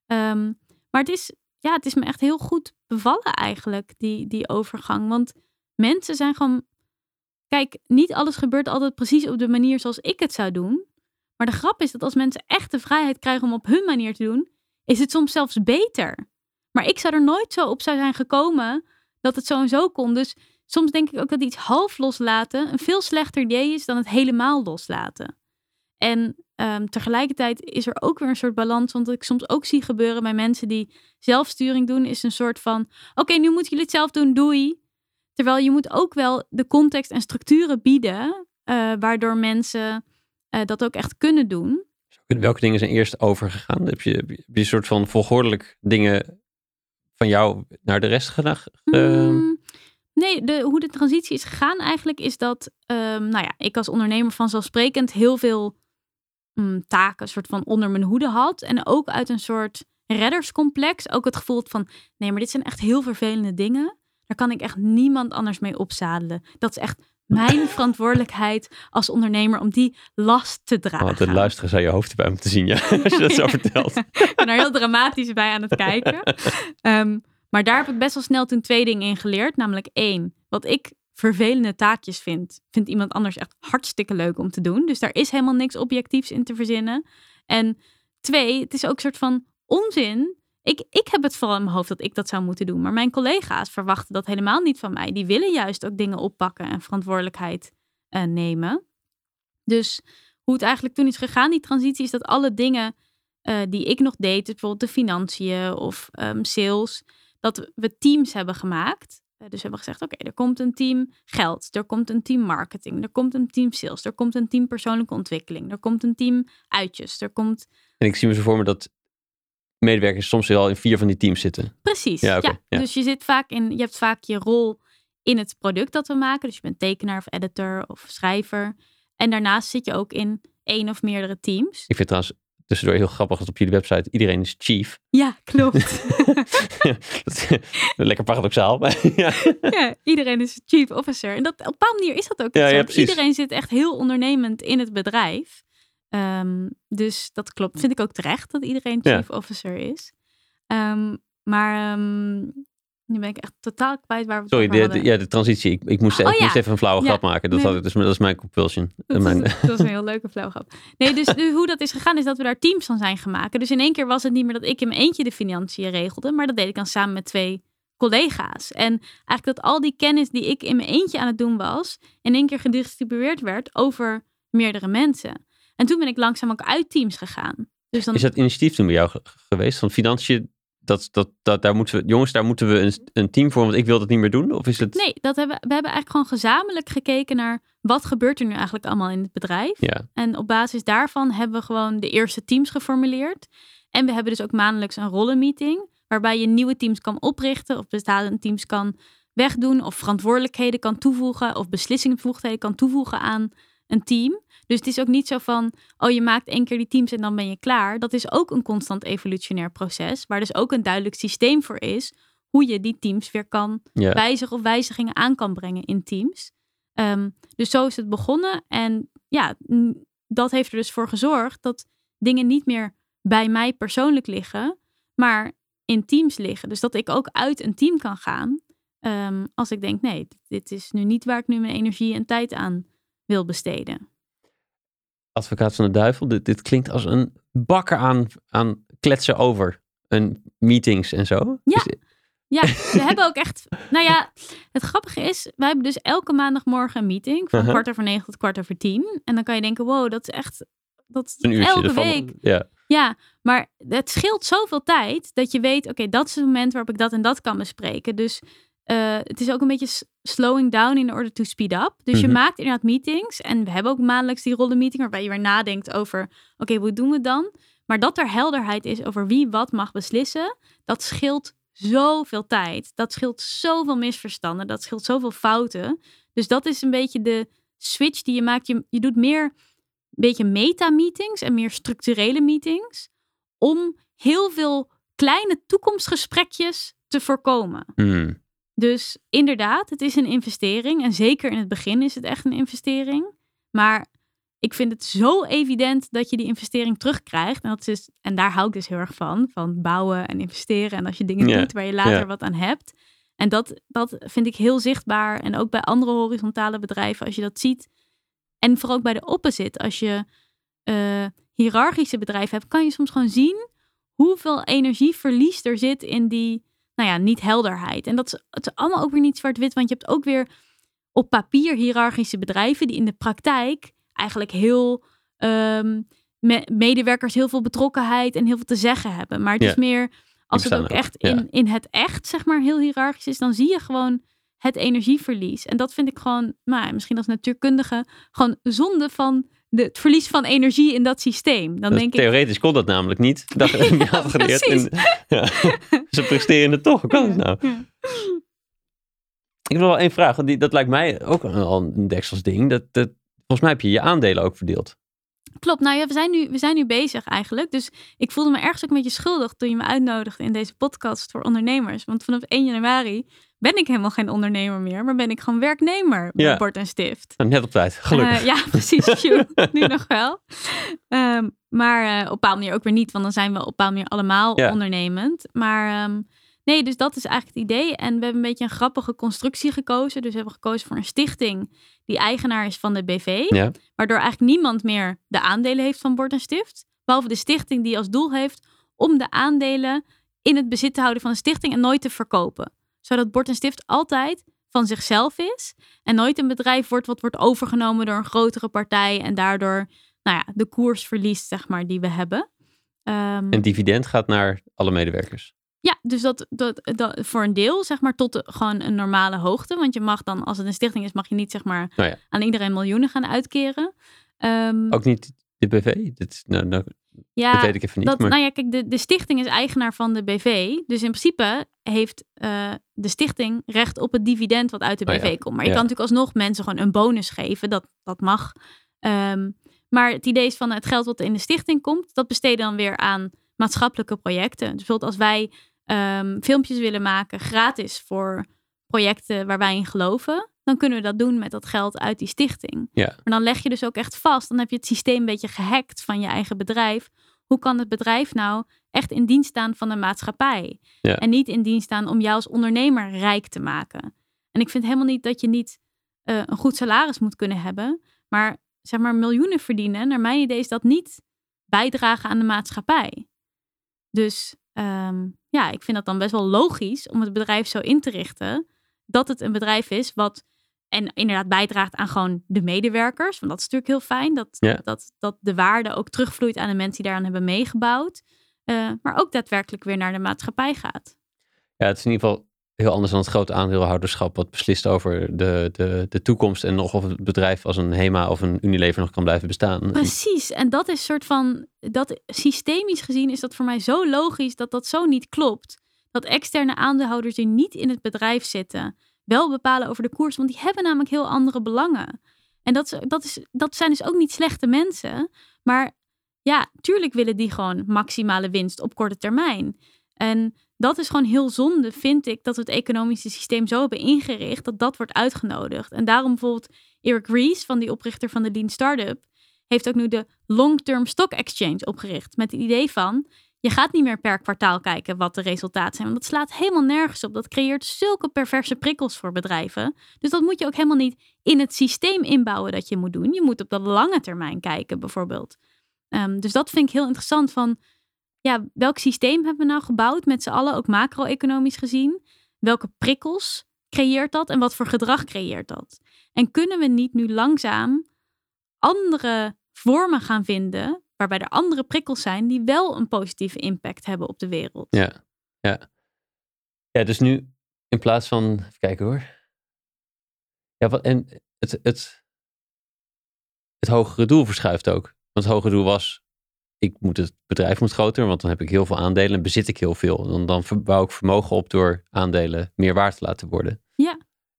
Ehm, maar het is, ja, het is me echt heel goed bevallen eigenlijk, die, die overgang. Want mensen zijn gewoon... Kijk, niet alles gebeurt altijd precies op de manier zoals ik het zou doen. Maar de grap is dat als mensen echt de vrijheid krijgen om op hun manier te doen, is het soms zelfs beter. Maar ik zou er nooit zo op zou zijn gekomen dat het zo en zo kon. Dus soms denk ik ook dat iets half loslaten een veel slechter idee is dan het helemaal loslaten. En ehm, tegelijkertijd is er ook weer een soort balans. Want wat ik soms ook zie gebeuren bij mensen die zelfsturing doen, is een soort van: oké, nu moeten jullie het zelf doen, doei. Terwijl je moet ook wel de context en structuren bieden, eh, waardoor mensen eh, dat ook echt kunnen doen. Welke dingen zijn eerst overgegaan? Heb je, heb je een soort van volgordelijk dingen van jou naar de rest gedaan? Ehm, Mm, nee, de, hoe de transitie is gegaan eigenlijk is dat, ehm, nou ja, ik als ondernemer vanzelfsprekend heel veel mm, taken soort van onder mijn hoede had. En ook uit een soort redderscomplex ook het gevoel van, nee, maar dit zijn echt heel vervelende dingen. Daar kan ik echt niemand anders mee opzadelen. Dat is echt mijn verantwoordelijkheid als ondernemer om die last te dragen. Want het luisteren zou je hoofd erbij moeten zien, ja. Als je dat zo vertelt. Ik ben er heel dramatisch bij aan het kijken. Ehm, maar daar heb ik best wel snel toen twee dingen in geleerd. Namelijk één, wat ik vervelende taakjes vind, vindt iemand anders echt hartstikke leuk om te doen. Dus daar is helemaal niks objectiefs in te verzinnen. En twee, het is ook een soort van onzin. Ik, ik heb het vooral in mijn hoofd dat ik dat zou moeten doen. Maar mijn collega's verwachten dat helemaal niet van mij. Die willen juist ook dingen oppakken en verantwoordelijkheid eh, nemen. Dus hoe het eigenlijk toen is gegaan, die transitie, is dat alle dingen eh, die ik nog deed, dus bijvoorbeeld de financiën of ehm, sales, dat we teams hebben gemaakt. Eh, dus we hebben gezegd, oké, er komt een team geld, er komt een team marketing, er komt een team sales, er komt een team persoonlijke ontwikkeling, er komt een team uitjes, er komt... En ik zie me zo voor me dat medewerkers soms wel in vier van die teams zitten. Precies, Ja, ja. oké, ja. Dus je zit vaak in, je hebt vaak je rol in het product dat we maken. Dus je bent tekenaar of editor of schrijver. En daarnaast zit je ook in één of meerdere teams. Ik vind trouwens tussendoor heel grappig dat op jullie website iedereen is chief. Ja, klopt. ja, dat is lekker paradoxaal. Maar ja. ja, iedereen is chief officer. En dat, op een bepaalde manier is dat ook. Ja, zo. iedereen zit echt heel ondernemend in het bedrijf. Ehm, dus dat klopt. Vind ik ook terecht dat iedereen Ja. chief officer is. Ehm, maar ehm, nu ben ik echt totaal kwijt waar we het Sorry, over de, de- ja, de transitie. Ik, ik, moest, Oh, ik ja. moest even een flauwe Ja. grap maken. Dat, Nee. had ik, dus, dat is mijn compulsion. Dat, Mijn, is, dat is een heel leuke flauwgrap. Nee, dus, dus hoe dat is gegaan is dat we daar teams van zijn gemaakt. Dus in één keer was het niet meer dat ik in mijn eentje de financiën regelde. Maar dat deed ik dan samen met twee collega's. En eigenlijk dat al die kennis die ik in mijn eentje aan het doen was... in één keer gedistribueerd werd over meerdere mensen. En toen ben ik langzaam ook uit teams gegaan. Dus dan, is dat initiatief toen bij jou ge- geweest? Van financiën, dat, dat, dat, daar moeten we, jongens, daar moeten we een, een team voor, want ik wil dat niet meer doen? Of is het... Nee, dat hebben, we hebben eigenlijk gewoon gezamenlijk gekeken naar... wat gebeurt er nu eigenlijk allemaal in het bedrijf? Ja, En op basis daarvan hebben we gewoon de eerste teams geformuleerd. En we hebben dus ook maandelijks een rollenmeeting. Waarbij je nieuwe teams kan oprichten. Of bestaande teams kan wegdoen. Of verantwoordelijkheden kan toevoegen. Of beslissingsbevoegdheden kan toevoegen aan een team. Dus het is ook niet zo van, oh je maakt één keer die teams en dan ben je klaar. Dat is ook een constant evolutionair proces. Waar dus ook een duidelijk systeem voor is. Hoe je die teams weer kan wijzigen of wijzigingen aan kan brengen in teams. Ehm, dus zo is het begonnen. En ja, dat heeft er dus voor gezorgd dat dingen niet meer bij mij persoonlijk liggen, maar in teams liggen. Dus dat ik ook uit een team kan gaan ehm, als ik denk, nee, dit is nu niet waar ik nu mijn energie en tijd aan wil besteden. Advocaat van de duivel. Dit, dit klinkt als een bakker aan, aan kletsen over. Een meetings en zo. Ja. Is Ja, we hebben ook echt. Nou ja, het grappige is, wij hebben dus elke maandagmorgen een meeting van Uh-huh. kwart over negen tot kwart over tien. En dan kan je denken, wow, dat is echt. Dat is een uurtje elke ervan. week. Ja. Ja, maar het scheelt zoveel tijd dat je weet, oké, dat is het moment waarop ik dat en dat kan bespreken. Dus eh, het is ook een beetje slowing down in order to speed up. Dus je Mhm. maakt inderdaad meetings. En we hebben ook maandelijks die rollenmeeting waarbij je weer nadenkt over, oké, hoe doen we het dan? Maar dat er helderheid is over wie wat mag beslissen, dat scheelt zoveel tijd. Dat scheelt zoveel misverstanden. Dat scheelt zoveel fouten. Dus dat is een beetje de switch die je maakt. Je, je doet meer een beetje meta-meetings en meer structurele meetings. Om heel veel kleine toekomstgesprekjes te voorkomen. Hmm. Dus inderdaad, het is een investering. En zeker in het begin is het echt een investering. Maar ik vind het zo evident dat je die investering terugkrijgt. En, dat is, dus, en daar hou ik dus heel erg van. Van bouwen en investeren. En als je dingen doet waar je later wat aan hebt. En dat, dat vind ik heel zichtbaar. En ook bij andere horizontale bedrijven, als je dat ziet. En vooral ook bij de opposite. Als je eh hiërarchische bedrijven hebt, kan je soms gewoon zien hoeveel energieverlies er zit in die, nou ja, niet helderheid. En dat is, het is allemaal ook weer niet zwart-wit, want je hebt ook weer op papier hiërarchische bedrijven die in de praktijk eigenlijk heel ehm, me- medewerkers heel veel betrokkenheid en heel veel te zeggen hebben. Maar het Ja. is meer als het ook echt ja. in, in het echt, zeg maar, heel hiërarchisch is, dan zie je gewoon het energieverlies. En dat vind ik gewoon, nou, ja, misschien als natuurkundige, gewoon zonde van de, het verlies van energie in dat systeem. Dan Dat- denk ik, theoretisch kon dat namelijk niet. Dat ik had geleerd. precies. En, ja, ze presteren het toch. Hoe kan het nou? Ja. Ik heb nog wel één vraag. Want die, dat lijkt mij ook al een dekselsding. Dat, dat, volgens mij heb je je aandelen ook verdeeld. Klopt, nou ja, we zijn, nu, we zijn nu bezig eigenlijk. Dus ik voelde me ergens ook een beetje schuldig toen je me uitnodigde in deze podcast voor ondernemers. Want vanaf 1 januari ben ik helemaal geen ondernemer meer, maar ben ik gewoon werknemer bij Ja. Bord en Stift. Nou, net op tijd. Gelukkig. Eh, ja, precies. nu nog wel. Ehm, maar eh, op een bepaalde manier ook weer niet, want dan zijn we op een bepaalde manier allemaal Ja. ondernemend. Maar ehm, nee, dus dat is eigenlijk het idee. En we hebben een beetje een grappige constructie gekozen. Dus we hebben gekozen voor een stichting die eigenaar is van de BV. ja. Waardoor eigenlijk niemand meer de aandelen heeft van Bord en Stift. Behalve de stichting die als doel heeft om de aandelen in het bezit te houden van de stichting en nooit te verkopen. Zodat Bord en Stift altijd van zichzelf is. En nooit een bedrijf wordt wat wordt overgenomen door een grotere partij. En daardoor nou ja, de koers verliest, zeg maar, die we hebben. Ehm, En dividend gaat naar alle medewerkers. ja, dus dat, dat, dat voor een deel, zeg maar, tot gewoon een normale hoogte. Want je mag dan, als het een stichting is, mag je niet, zeg maar, Nou ja. aan iedereen miljoenen gaan uitkeren. Ehm, Ook niet de BV. Dit, nou, nou, Ja, dat weet ik even niet. dat, maar... nou ja, kijk, de, de stichting is eigenaar van de BV. Dus in principe heeft eh, de stichting recht op het dividend wat uit de Oh ja, BV komt. Maar je ja. kan natuurlijk alsnog mensen gewoon een bonus geven. Dat, dat mag. Ehm, maar het idee is van het geld wat in de stichting komt, dat besteden dan weer aan maatschappelijke projecten. Dus bijvoorbeeld als wij ehm, filmpjes willen maken gratis voor projecten waar wij in geloven, dan kunnen we dat doen met dat geld uit die stichting. Ja. Maar dan leg je dus ook echt vast, dan heb je het systeem een beetje gehackt van je eigen bedrijf. Hoe kan het bedrijf nou echt in dienst staan van de maatschappij? Ja. En niet in dienst staan om jou als ondernemer rijk te maken. En ik vind helemaal niet dat je niet eh, een goed salaris moet kunnen hebben, maar zeg maar miljoenen verdienen. Naar mijn idee is dat niet bijdragen aan de maatschappij. Dus ehm, ja, ik vind dat dan best wel logisch om het bedrijf zo in te richten dat het een bedrijf is wat en inderdaad bijdraagt aan gewoon de medewerkers. Want dat is natuurlijk heel fijn dat, Ja. dat, dat de waarde ook terugvloeit aan de mensen die daaraan hebben meegebouwd. Eh, maar ook daadwerkelijk weer naar de maatschappij gaat. Ja, het is in ieder geval heel anders dan het grote aandeelhouderschap wat beslist over de, de, de toekomst en nog of het bedrijf als een HEMA of een Unilever nog kan blijven bestaan. Precies, en dat is soort van, dat systemisch gezien is dat voor mij zo logisch dat dat zo niet klopt. Dat externe aandeelhouders die niet in het bedrijf zitten, wel bepalen over de koers, want die hebben namelijk heel andere belangen. En dat, dat, is, dat zijn dus ook niet slechte mensen, maar ja, tuurlijk willen die gewoon maximale winst op korte termijn. En dat is gewoon heel zonde, vind ik, dat we het economische systeem zo hebben ingericht dat dat wordt uitgenodigd. En daarom bijvoorbeeld Eric Ries, van die oprichter van de Lean Startup, heeft ook nu de Long-Term Stock Exchange opgericht. Met het idee van, je gaat niet meer per kwartaal kijken wat de resultaten zijn. Want dat slaat helemaal nergens op. Dat creëert zulke perverse prikkels voor bedrijven. Dus dat moet je ook helemaal niet in het systeem inbouwen dat je moet doen. Je moet op de lange termijn kijken, bijvoorbeeld. Ehm, dus dat vind ik heel interessant van, ja, welk systeem hebben we nou gebouwd met z'n allen, ook macro-economisch gezien? Welke prikkels creëert dat en wat voor gedrag creëert dat? En kunnen we niet nu langzaam andere vormen gaan vinden, waarbij er andere prikkels zijn die wel een positieve impact hebben op de wereld? Ja, ja. Ja, dus nu in plaats van, even kijken hoor. Ja, wat, en het, het, het hogere doel verschuift ook. Want het hogere doel was, ik moet het bedrijf moet groter, want dan heb ik heel veel aandelen en bezit ik heel veel. Dan, dan bouw ik vermogen op door aandelen meer waard te laten worden. Ja.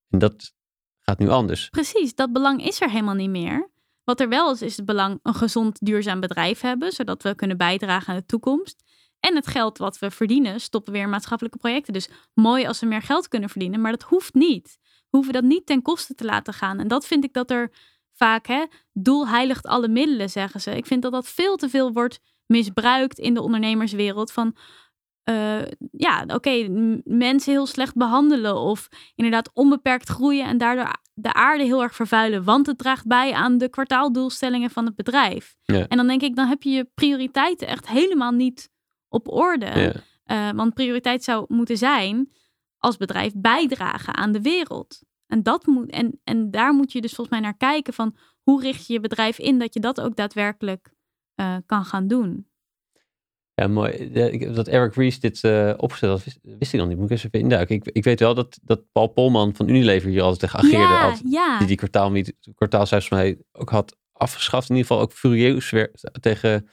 En dat gaat nu anders. Precies, dat belang is er helemaal niet meer. Wat er wel is, is het belang een gezond, duurzaam bedrijf hebben, zodat we kunnen bijdragen aan de toekomst. En het geld wat we verdienen, stoppen we weer in maatschappelijke projecten. Dus mooi als we meer geld kunnen verdienen, maar dat hoeft niet. We hoeven dat niet ten koste te laten gaan. En dat vind ik dat er vaak, hè, doel heiligt alle middelen, zeggen ze. Ik vind dat dat veel te veel wordt misbruikt in de ondernemerswereld. Van, eh, ja, oké, mensen heel slecht behandelen of inderdaad onbeperkt groeien en daardoor de aarde heel erg vervuilen, want het draagt bij aan de kwartaaldoelstellingen van het bedrijf. Ja. En dan denk ik, dan heb je je prioriteiten echt helemaal niet op orde. Ja. Eh, want prioriteit zou moeten zijn als bedrijf bijdragen aan de wereld. En, dat moet, en, en daar moet je dus volgens mij naar kijken van hoe richt je je bedrijf in dat je dat ook daadwerkelijk eh, kan gaan doen. Ja, mooi. Dat Eric Ries dit eh, opgezet had, wist, wist ik nog niet. Moet ik eens even induiken. Ik, ik weet wel dat, dat Paul Polman van Unilever hier altijd tegen ageerde. ja, ja. die die kwartaal, kwartaalcijfers van mij ook had afgeschaft. In ieder geval ook furieus werd tegen...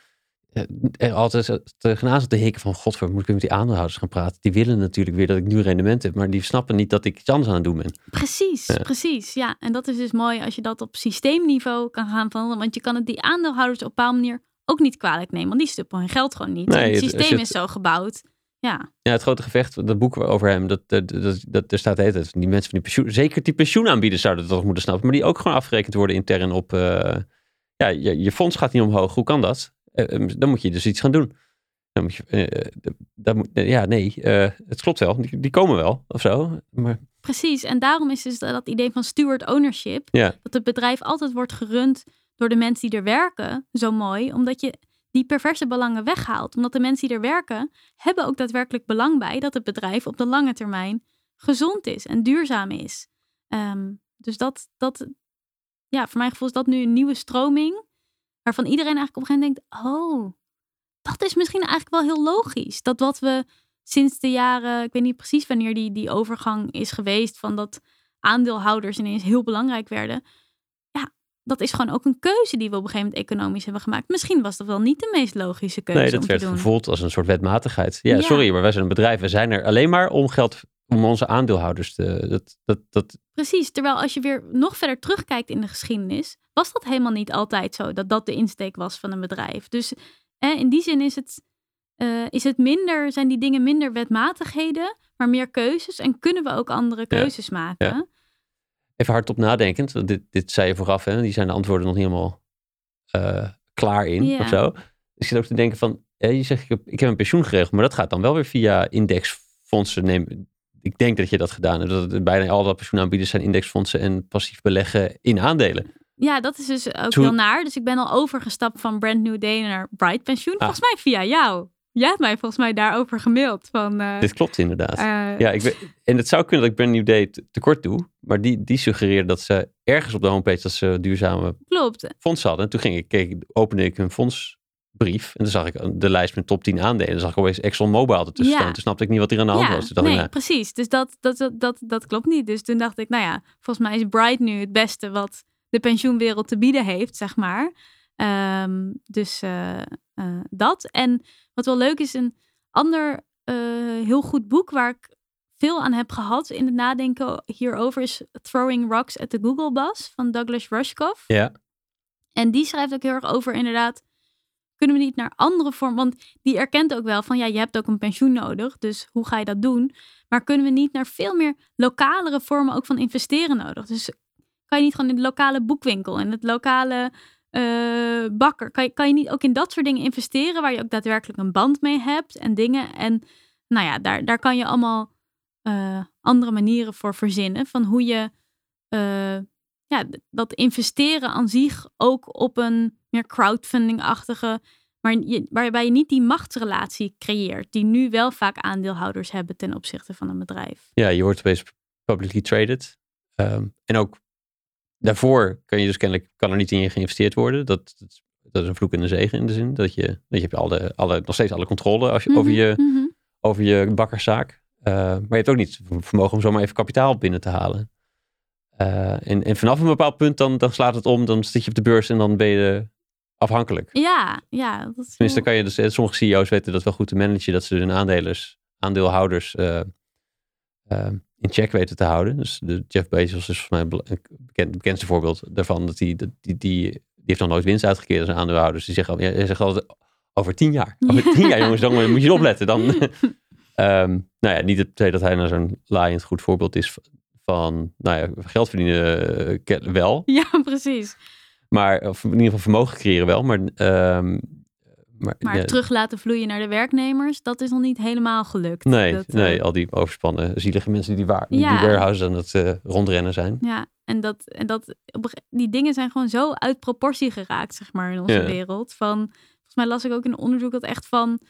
eh, Er altijd tegenaan zat te hikken van... Godver, moet ik weer met die aandeelhouders gaan praten? Die willen natuurlijk weer dat ik nu rendement heb. Maar die snappen niet dat ik iets anders aan het doen ben. Precies, Ja. precies. Ja, en dat is dus mooi als je dat op systeemniveau kan gaan veranderen. Want je kan het die aandeelhouders op een bepaalde manier ook niet kwalijk nemen. Want die stuppen hun geld gewoon niet. Nee, het het- systeem is het- zo gebouwd. Ja, Ja, het grote gevecht, dat boek over hem, dat, dat, dat, dat, er staat tijd, die mensen van die pensioen, zeker die pensioenaanbieders zouden dat toch moeten snappen, maar die ook gewoon afgerekend worden intern op, eh, ja, je, je fonds gaat niet omhoog, hoe kan dat? Eh, eh, dan moet je dus iets gaan doen. Dan moet je, eh, moet, ja, nee, het klopt wel, die, die komen wel, of zo, maar precies. En daarom is dus dat, dat idee van steward ownership. Ja. Dat het bedrijf altijd wordt gerund door de mensen die er werken. Zo mooi, omdat je die perverse belangen weghaalt. Omdat de mensen die er werken, hebben ook daadwerkelijk belang bij dat het bedrijf op de lange termijn gezond is en duurzaam is. Ehm, dus dat, dat, ja, voor mijn gevoel is dat nu een nieuwe stroming. Waarvan iedereen eigenlijk op een gegeven moment denkt: oh, dat is misschien eigenlijk wel heel logisch. Dat wat we sinds de jaren, ik weet niet precies wanneer die, die overgang is geweest, van dat aandeelhouders ineens heel belangrijk werden. Ja, dat is gewoon ook een keuze die we op een gegeven moment economisch hebben gemaakt. Misschien was dat wel niet de meest logische keuze. Nee, dat om werd te doen. gevoeld als een soort wetmatigheid. Ja, Ja. sorry, maar wij zijn een bedrijf. We zijn er alleen maar om geld, om onze aandeelhouders te... Dat, dat, dat, Precies, terwijl als je weer nog verder terugkijkt in de geschiedenis, was dat helemaal niet altijd zo, dat dat de insteek was van een bedrijf. Dus eh, in die zin is het, eh, is het minder, zijn die dingen minder wetmatigheden, maar meer keuzes en kunnen we ook andere keuzes maken. Even hardop nadenkend. want Dit, dit zei je vooraf, hè? Die zijn de antwoorden nog niet helemaal eh, klaar in of zo. Dus ik zit ook te denken van... je zegt, ik heb, ik heb een pensioen geregeld, maar dat gaat dan wel weer via indexfondsen. Neem, ik denk dat je dat gedaan hebt. Dat bijna alle pensioenaanbieders zijn indexfondsen en passief beleggen in aandelen. Ja, dat is dus ook Toen- heel naar. Dus ik ben al overgestapt van Brand New Day naar Bright Pensioen. Ah. Volgens mij via jou. Jij hebt mij volgens mij daarover gemaild. Van, eh, Dit klopt inderdaad. eh, Ja, ik en het zou kunnen dat ik Brand New Day te- tekort doe. Maar die, die suggereerde dat ze ergens op de homepage dat ze duurzame Klopt. fondsen hadden. En toen ging ik, keek, opende ik hun fondsbrief. En toen zag ik de lijst met top 10 aandelen. En dan zag ik opeens ExxonMobil ertussen Ja. staan. Toen snapte ik niet wat hier aan de hand ja, was. Dacht nee, ik, nou, precies. Dus dat, dat, dat, dat, dat klopt niet. Dus toen dacht ik, nou ja, volgens mij is Bright nu het beste wat de pensioenwereld te bieden heeft, zeg maar. Ehm, dus eh, eh, dat. En wat wel leuk is, een ander eh, heel goed boek waar ik veel aan heb gehad in het nadenken hierover is Throwing Rocks at the Google Bus van Douglas Rushkoff. Ja. En die schrijft ook heel erg over inderdaad, kunnen we niet naar andere vormen, want die erkent ook wel van ja, je hebt ook een pensioen nodig, dus hoe ga je dat doen? Maar kunnen we niet naar veel meer lokalere vormen ook van investeren nodig? Dus kan je niet gewoon in de lokale boekwinkel, in het lokale eh, bakker, kan je, kan je niet ook in dat soort dingen investeren waar je ook daadwerkelijk een band mee hebt en dingen? En nou ja, daar, daar kan je allemaal eh, andere manieren voor verzinnen van hoe je eh, ja, dat investeren aan zich ook op een meer crowdfunding-achtige, maar je, waarbij je niet die machtsrelatie creëert, die nu wel vaak aandeelhouders hebben ten opzichte van een bedrijf. ja, je wordt opeens publicly traded. Ehm, en ook daarvoor kan je dus kennelijk kan er niet in je geïnvesteerd worden. Dat, dat, is- dat is een vloek en een zegen in de zin. Dat je, dat je hebt alle, alle, nog steeds alle controle als je, over, Mhm, je, mhm. over je bakkerszaak. Eh, maar je hebt ook niet vermogen om zomaar even kapitaal binnen te halen. Eh, en, en vanaf een bepaald punt dan, dan slaat het om. Dan zit je op de beurs en dan ben je afhankelijk. Ja, ja. Dat is Tenminste, kan je dus, eh, sommige CEO's weten dat wel goed te managen, dat ze hun aandelers, aandeelhouders in check weten te houden. Dus de Jeff Bezos is volgens mij een bekend, het bekendste voorbeeld daarvan, dat die, dat die, die, die heeft nog nooit winst uitgekeerd aan zijn aandeelhouders. Die zeggen, al- ja, zegt altijd, over tien jaar. Over tien jaar, jongens, dan moet je opletten. Dan, Ehm, nou ja, niet het dat hij nou zo'n laaiend goed voorbeeld is van, nou ja, geld verdienen eh, wel. Ja, precies. Maar, of in ieder geval vermogen creëren wel. Maar, ehm, maar, Maar ja, terug laten vloeien naar de werknemers, dat is nog niet helemaal gelukt. Nee, Dat, eh, nee, al die overspannen zielige mensen die, waar, die Ja. warehouses aan het eh, rondrennen zijn. Ja, en, dat, en dat, die dingen zijn gewoon zo uit proportie geraakt, zeg maar, in onze Ja. wereld. Van, volgens mij las ik ook in een onderzoek dat echt van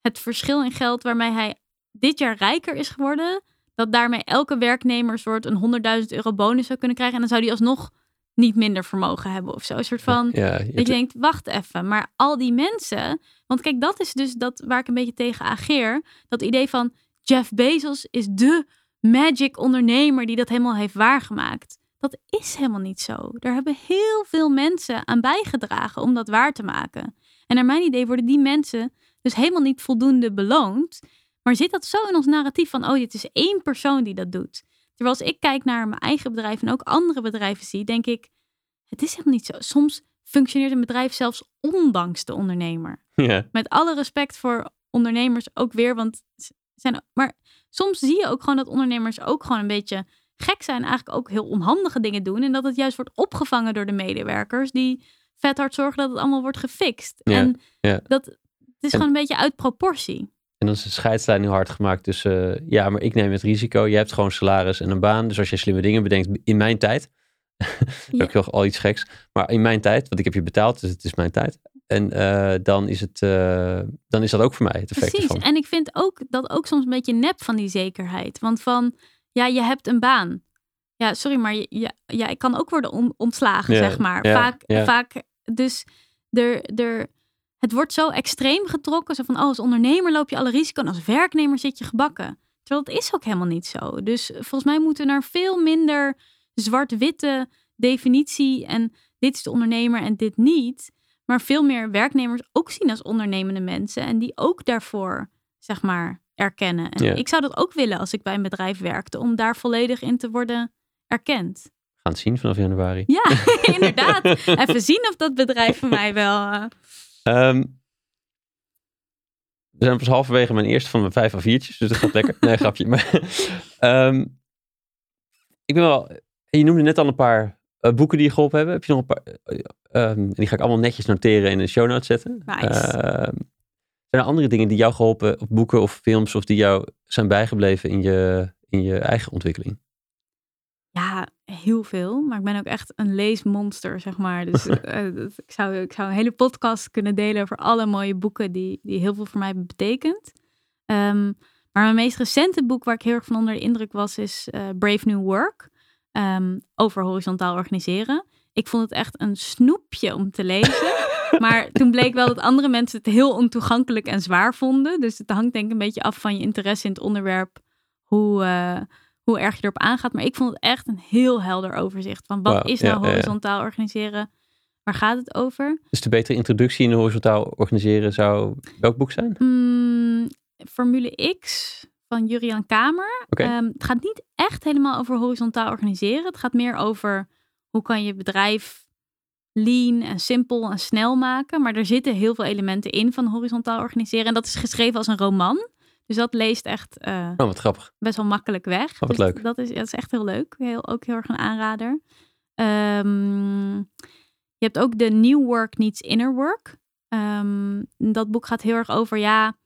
het verschil in geld waarmee hij dit jaar rijker is geworden, dat daarmee elke werknemer soort een 100.000 euro bonus zou kunnen krijgen. En dan zou die alsnog niet minder vermogen hebben of zo. Een soort van, Ja, dat het- je denkt, wacht even, maar al die mensen. Want kijk, dat is dus dat waar ik een beetje tegen ageer. Dat idee van Jeff Bezos is de magic ondernemer die dat helemaal heeft waargemaakt. Dat is helemaal niet zo. Daar hebben heel veel mensen aan bijgedragen om dat waar te maken. En naar mijn idee worden die mensen dus helemaal niet voldoende beloond. Maar zit dat zo in ons narratief van, oh, dit is één persoon die dat doet. Terwijl als ik kijk naar mijn eigen bedrijf en ook andere bedrijven zie, denk ik, het is helemaal niet zo. Soms functioneert een bedrijf zelfs ondanks de ondernemer. ja, Met alle respect voor ondernemers ook weer, want ze zijn, maar soms zie je ook gewoon dat ondernemers ook gewoon een beetje gek zijn, eigenlijk ook heel onhandige dingen doen en dat het juist wordt opgevangen door de medewerkers die vet hard zorgen dat het allemaal wordt gefixt. Ja, en ja. dat het is En- gewoon een beetje uit proportie. En dan is de scheidslijn nu hard gemaakt tussen, eh, ja, maar ik neem het risico. Je hebt gewoon salaris en een baan. Dus als je slimme dingen bedenkt in mijn tijd, Ja. ook wel al iets geks. Maar in mijn tijd, want ik heb je betaald, dus het is mijn tijd. En eh, dan, is het, eh, dan is dat ook voor mij het effect Precies. ervan. En ik vind ook dat ook soms een beetje nep van die zekerheid. Want van, ja, je hebt een baan. Ja, sorry, maar je, je- ja, ik kan ook worden on- ontslagen, Ja, zeg maar. ja, vaak, ja. vaak, dus er, er, het wordt zo extreem getrokken. Zo van, oh, als ondernemer loop je alle risico en als werknemer zit je gebakken. Terwijl het is ook helemaal niet zo. Dus volgens mij moeten er veel minder zwart-witte definitie en dit is de ondernemer en dit niet. Maar veel meer werknemers ook zien als ondernemende mensen. En die ook daarvoor, zeg maar, erkennen. En Ja. ik zou dat ook willen als ik bij een bedrijf werkte. Om daar volledig in te worden erkend. Gaan het zien vanaf januari. Ja, inderdaad. Even zien of dat bedrijf van mij wel... eh, Ehm, we zijn pas halverwege mijn eerste van mijn vijf A4'tjes, dus dat gaat lekker. Nee, grapje. Maar, ehm, ik ben wel... Je noemde net al een paar eh, boeken die je geholpen hebben. Heb je nog een paar... ehm, die ga ik allemaal netjes noteren in de show notes zetten. Nice. Ehm, zijn er andere dingen die jou geholpen, of boeken of films, of die jou zijn bijgebleven in je, in je eigen ontwikkeling? Ja, heel veel. Maar ik ben ook echt een leesmonster, zeg maar. Dus eh, ik, zou, ik zou een hele podcast kunnen delen over alle mooie boeken die, die heel veel voor mij hebben betekend. Ehm, maar mijn meest recente boek waar ik heel erg van onder de indruk was, is eh, Brave New Work. ehm, over horizontaal organiseren. Ik vond het echt een snoepje om te lezen. maar toen bleek wel dat andere mensen het heel ontoegankelijk en zwaar vonden. Dus het hangt denk ik een beetje af van je interesse in het onderwerp. Hoe, eh, hoe erg je erop aangaat. Maar ik vond het echt een heel helder overzicht. Van wat is nou ja, ja. horizontaal organiseren? Waar gaat het over? Dus de betere introductie in horizontaal organiseren zou welk boek zijn? Hmm, Formule X van Jurian Kamer. Ehm, het gaat niet echt helemaal over horizontaal organiseren. Het gaat meer over hoe kan je bedrijf lean en simpel en snel maken. Maar er zitten heel veel elementen in van horizontaal organiseren. En dat is geschreven als een roman. Dus dat leest echt eh, Oh, wat grappig. best wel makkelijk weg. Oh, wat Dus leuk. Dat is, dat is echt heel leuk. Heel, ook heel erg een aanrader. Ehm, je hebt ook de New Work Needs Inner Work. Ehm, dat boek gaat heel erg over, ja,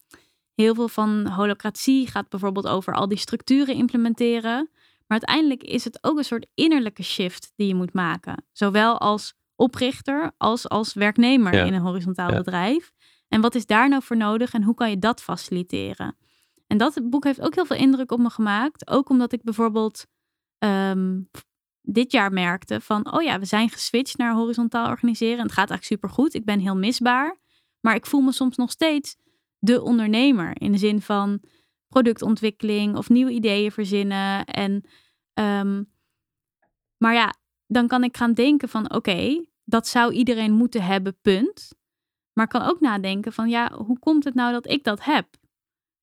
heel veel van holocratie gaat bijvoorbeeld over al die structuren implementeren. Maar uiteindelijk is het ook een soort innerlijke shift die je moet maken. Zowel als oprichter als als werknemer Ja. in een horizontaal Ja. bedrijf. En wat is daar nou voor nodig en hoe kan je dat faciliteren? En dat boek heeft ook heel veel indruk op me gemaakt. Ook omdat ik bijvoorbeeld ehm, dit jaar merkte van, oh ja, we zijn geswitcht naar horizontaal organiseren. En het gaat eigenlijk supergoed. Ik ben heel misbaar. Maar ik voel me soms nog steeds de ondernemer. In de zin van productontwikkeling of nieuwe ideeën verzinnen. En, ehm, maar ja, dan kan ik gaan denken van, oké, dat zou iedereen moeten hebben, punt. Maar kan ook nadenken van, ja, hoe komt het nou dat ik dat heb?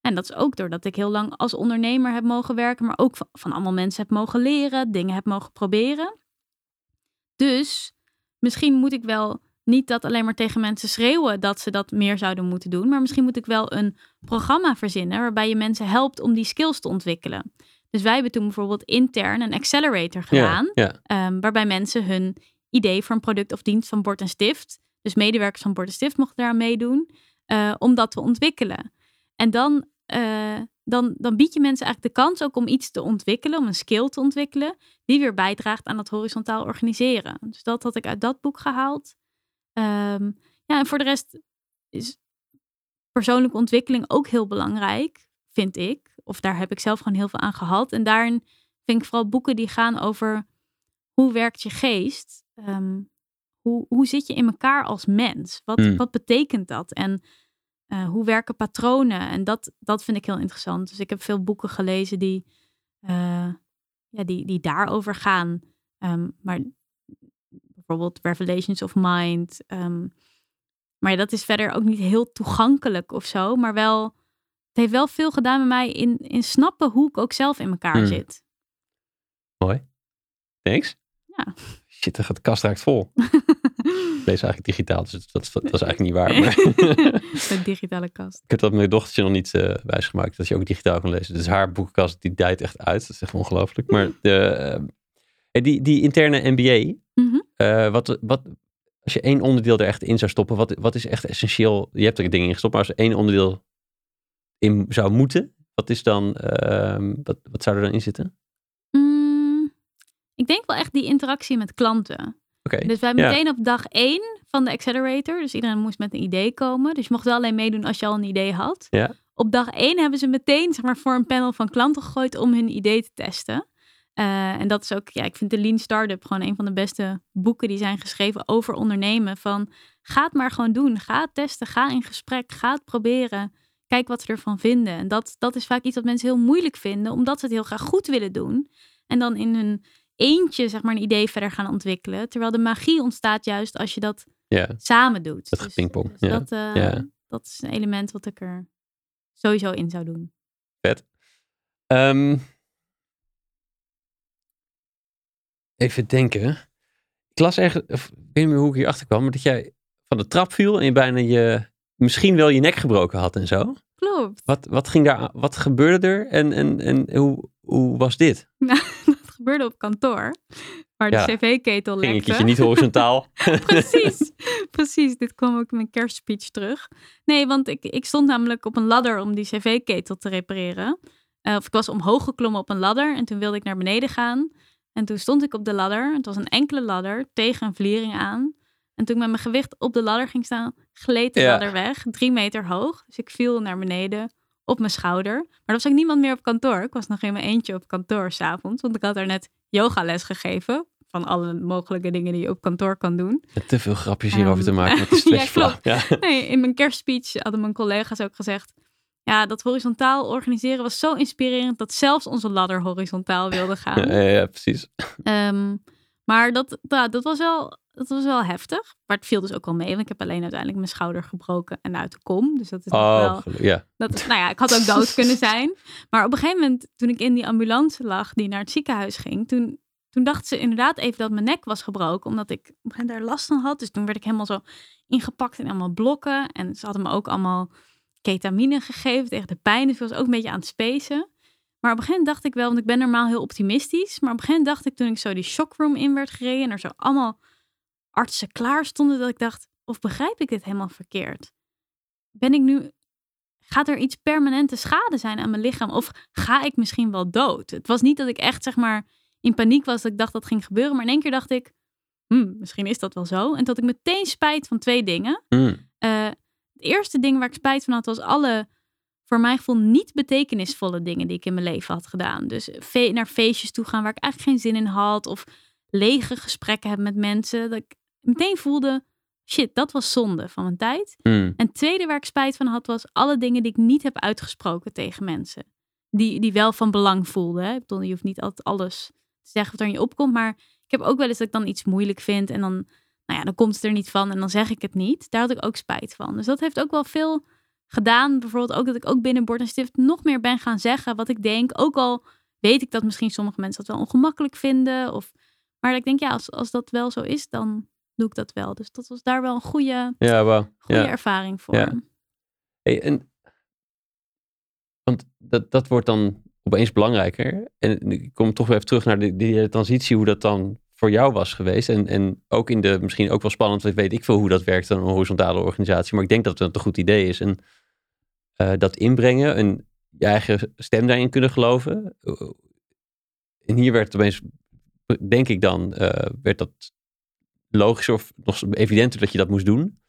En dat is ook doordat ik heel lang als ondernemer heb mogen werken, maar ook van, van allemaal mensen heb mogen leren, dingen heb mogen proberen. Dus misschien moet ik wel niet dat alleen maar tegen mensen schreeuwen dat ze dat meer zouden moeten doen, maar misschien moet ik wel een programma verzinnen waarbij je mensen helpt om die skills te ontwikkelen. Dus wij hebben toen bijvoorbeeld intern een accelerator gedaan, Ja, ja. Ehm, waarbij mensen hun idee voor een product of dienst van Bord en Stift, dus medewerkers van Bord en Stift mochten daaraan meedoen, eh, om dat te ontwikkelen. En dan, eh, dan, dan bied je mensen eigenlijk de kans ook om iets te ontwikkelen, om een skill te ontwikkelen, die weer bijdraagt aan dat horizontaal organiseren. Dus dat had ik uit dat boek gehaald. Ehm, ja, en voor de rest is persoonlijke ontwikkeling ook heel belangrijk, vind ik. Of daar heb ik zelf gewoon heel veel aan gehad. En daarin vind ik vooral boeken die gaan over hoe werkt je geest? Ehm, hoe, hoe zit je in elkaar als mens? Wat, Hmm. wat betekent dat? En eh, hoe werken patronen? En dat, dat vind ik heel interessant. Dus ik heb veel boeken gelezen die, eh, ja, die, die daarover gaan. Ehm, maar bijvoorbeeld Revelations of Mind. ehm, maar dat is verder ook niet heel toegankelijk of zo. Maar wel, het heeft wel veel gedaan met mij in, in snappen hoe ik ook zelf in elkaar Hmm. zit. Mooi. Thanks. Ja. Shit, de kast raakt vol. Ik lees eigenlijk digitaal, dus dat, dat, dat is eigenlijk niet waar. Maar De digitale kast. ik heb dat mijn dochtertje nog niet eh wijsgemaakt, dat je ook digitaal kan lezen. Dus haar boekenkast, die dijt echt uit. Dat is echt ongelooflijk. Maar de, eh, die, die interne MBA, Mhm. eh, wat, wat, als je één onderdeel er echt in zou stoppen, wat, wat is echt essentieel? Je hebt er dingen in gestopt, maar als er één onderdeel in zou moeten, wat is dan, ehm, wat, wat zou er dan in zitten? Ik denk wel echt die interactie met klanten. Dus wij hebben Ja. meteen op dag één van de accelerator. Dus iedereen moest met een idee komen. Dus je mocht wel alleen meedoen als je al een idee had. Ja. Op dag één hebben ze meteen zeg maar, voor een panel van klanten gegooid om hun idee te testen. Eh, en dat is ook, ja, ik vind de Lean Startup gewoon een van de beste boeken die zijn geschreven over ondernemen. Van ga het maar gewoon doen. Ga het testen. Ga in gesprek. Ga het proberen. Kijk wat ze ervan vinden. En dat, dat is vaak iets wat mensen heel moeilijk vinden, omdat ze het heel graag goed willen doen. En dan in hun eentje zeg maar een idee verder gaan ontwikkelen. Terwijl de magie ontstaat juist als je dat Ja, samen doet. dat Dus- gepingpong. dus Ja. dat, eh, Ja. dat is een element wat ik er sowieso in zou doen. Ehm, even denken. Ik las ergens, of, ik weet niet meer hoe ik hierachter kwam, maar dat jij van de trap viel en je bijna je, misschien wel je nek gebroken had en zo. Klopt. Wat, wat, ging daar, wat gebeurde er en, en, en hoe, hoe was dit? dat gebeurde op kantoor. Waar de Ja. cv-ketel Ging een lekte. keertje niet horizontaal? Precies, precies. Dit kwam ook in mijn kerstspeech terug. Nee, want ik, ik stond namelijk op een ladder om die cv-ketel te repareren. Eh, of ik was omhoog geklommen op een ladder en toen wilde ik naar beneden gaan. En toen stond ik op de ladder. Het was een enkele ladder tegen een vliering aan. En toen ik met mijn gewicht op de ladder ging staan, gleed de Ja. ladder weg. Drie meter hoog. Dus ik viel naar beneden op mijn schouder. Maar er was ook niemand meer op kantoor. Ik was nog in mijn eentje op kantoor s'avonds. Want ik had daar net yogales gegeven. Van alle mogelijke dingen die je op kantoor kan doen. Te veel grapjes hierover te Ehm, maken. met de ja, slash vlag. Ja, Nee, in mijn kerstspeech hadden mijn collega's ook gezegd. Ja, dat horizontaal organiseren was zo inspirerend dat zelfs onze ladder horizontaal wilde gaan. ja, ja, precies. Ehm, maar dat, dat, dat, was wel, dat was wel heftig. Maar het viel dus ook wel mee, want ik heb alleen uiteindelijk mijn schouder gebroken en uit de kom. Dus dat is Oh, wel... Dat, nou ja, ik had ook dood kunnen zijn. Maar op een gegeven moment, toen ik in die ambulance lag die naar het ziekenhuis ging, toen, toen dacht ze inderdaad even dat mijn nek was gebroken, omdat ik daar last van had. Dus toen werd ik helemaal zo ingepakt in allemaal blokken. En ze hadden me ook allemaal ketamine gegeven tegen de pijn. Dus ik was ook een beetje aan het spacen. Maar op een gegeven moment dacht ik wel, want ik ben normaal heel optimistisch. Maar op een gegeven moment dacht ik toen ik zo die shockroom in werd gereden en er zo allemaal artsen klaar stonden, dat ik dacht, of begrijp ik dit helemaal verkeerd? Ben ik nu gaat er iets permanente schade zijn aan mijn lichaam? Of ga ik misschien wel dood? Het was niet dat ik echt, zeg maar, in paniek was dat ik dacht dat ging gebeuren. Maar in één keer dacht ik, hmm, misschien is dat wel zo. En dat ik meteen spijt van twee dingen. Mm. Eh, het eerste ding waar ik spijt van had, was alle, voor mijn gevoel, niet betekenisvolle dingen die ik in mijn leven had gedaan. Dus fe- naar feestjes toe gaan waar ik eigenlijk geen zin in had. Of lege gesprekken hebben met mensen. Dat ik meteen voelde, shit, dat was zonde van mijn tijd. Mm. En het tweede waar ik spijt van had, was alle dingen die ik niet heb uitgesproken tegen mensen. Die, die wel van belang voelden. Hè? Ik bedoel, je hoeft niet altijd alles te zeggen wat er in je opkomt. Maar ik heb ook wel eens dat ik dan iets moeilijk vind. En dan, nou ja, dan komt het er niet van en dan zeg ik het niet. Daar had ik ook spijt van. Dus dat heeft ook wel veel gedaan. Bijvoorbeeld ook dat ik ook binnen Bord en Stift nog meer ben gaan zeggen wat ik denk. Ook al weet ik dat misschien sommige mensen dat wel ongemakkelijk vinden. Of, maar ik denk, ja, als, als dat wel zo is, dan doe ik dat wel. Dus dat was daar wel een goede, Ja, wauw. goede Ja. ervaring voor. Ja. Hey, en, want dat, dat wordt dan opeens belangrijker. En ik kom toch weer even terug naar die, die transitie, hoe dat dan voor jou was geweest. En, en ook in de, misschien ook wel spannend, want weet ik veel hoe dat werkt, een horizontale organisatie. Maar ik denk dat het een goed idee is. En eh, dat inbrengen en je eigen stem daarin kunnen geloven. En hier werd opeens, denk ik dan, eh, werd dat logischer of nog evidenter dat je dat moest doen.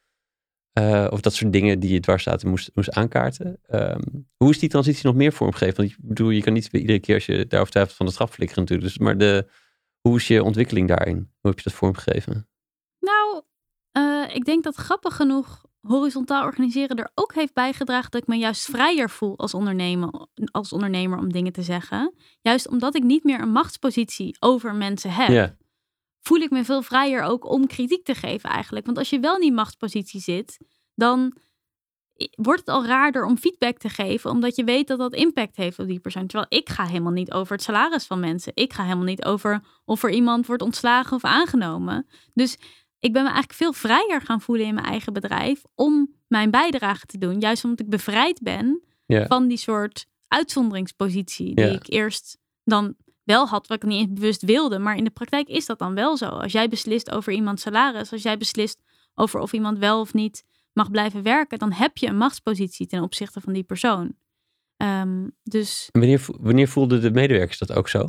Eh, of dat soort dingen die je dwars zaten moest, moest aankaarten. Ehm, hoe is die transitie nog meer vormgegeven? Want ik bedoel, je kan niet iedere keer als je daarover twijfelt van de flikkeren natuurlijk. Dus, maar de, hoe is je ontwikkeling daarin? Hoe heb je dat vormgegeven? Nou, ik denk dat grappig genoeg horizontaal organiseren er ook heeft bijgedragen dat ik me juist vrijer voel als ondernemer, als ondernemer om dingen te zeggen. Juist omdat ik niet meer een machtspositie over mensen heb, voel ik me veel vrijer ook om kritiek te geven eigenlijk. Want als je wel in die machtspositie zit, dan wordt het al raarder om feedback te geven, omdat je weet dat dat impact heeft op die persoon. Terwijl ik ga helemaal niet over het salaris van mensen. Ik ga helemaal niet over of er iemand wordt ontslagen of aangenomen. Dus ik ben me eigenlijk veel vrijer gaan voelen in mijn eigen bedrijf om mijn bijdrage te doen. Juist omdat ik bevrijd ben van die soort uitzonderingspositie die ik eerst dan wel had, wat ik niet bewust wilde. Maar in de praktijk is dat dan wel zo. Als jij beslist over iemands salaris, als jij beslist over of iemand wel of niet mag blijven werken, dan heb je een machtspositie ten opzichte van die persoon. Ehm, dus en wanneer, wanneer voelden de medewerkers dat ook zo?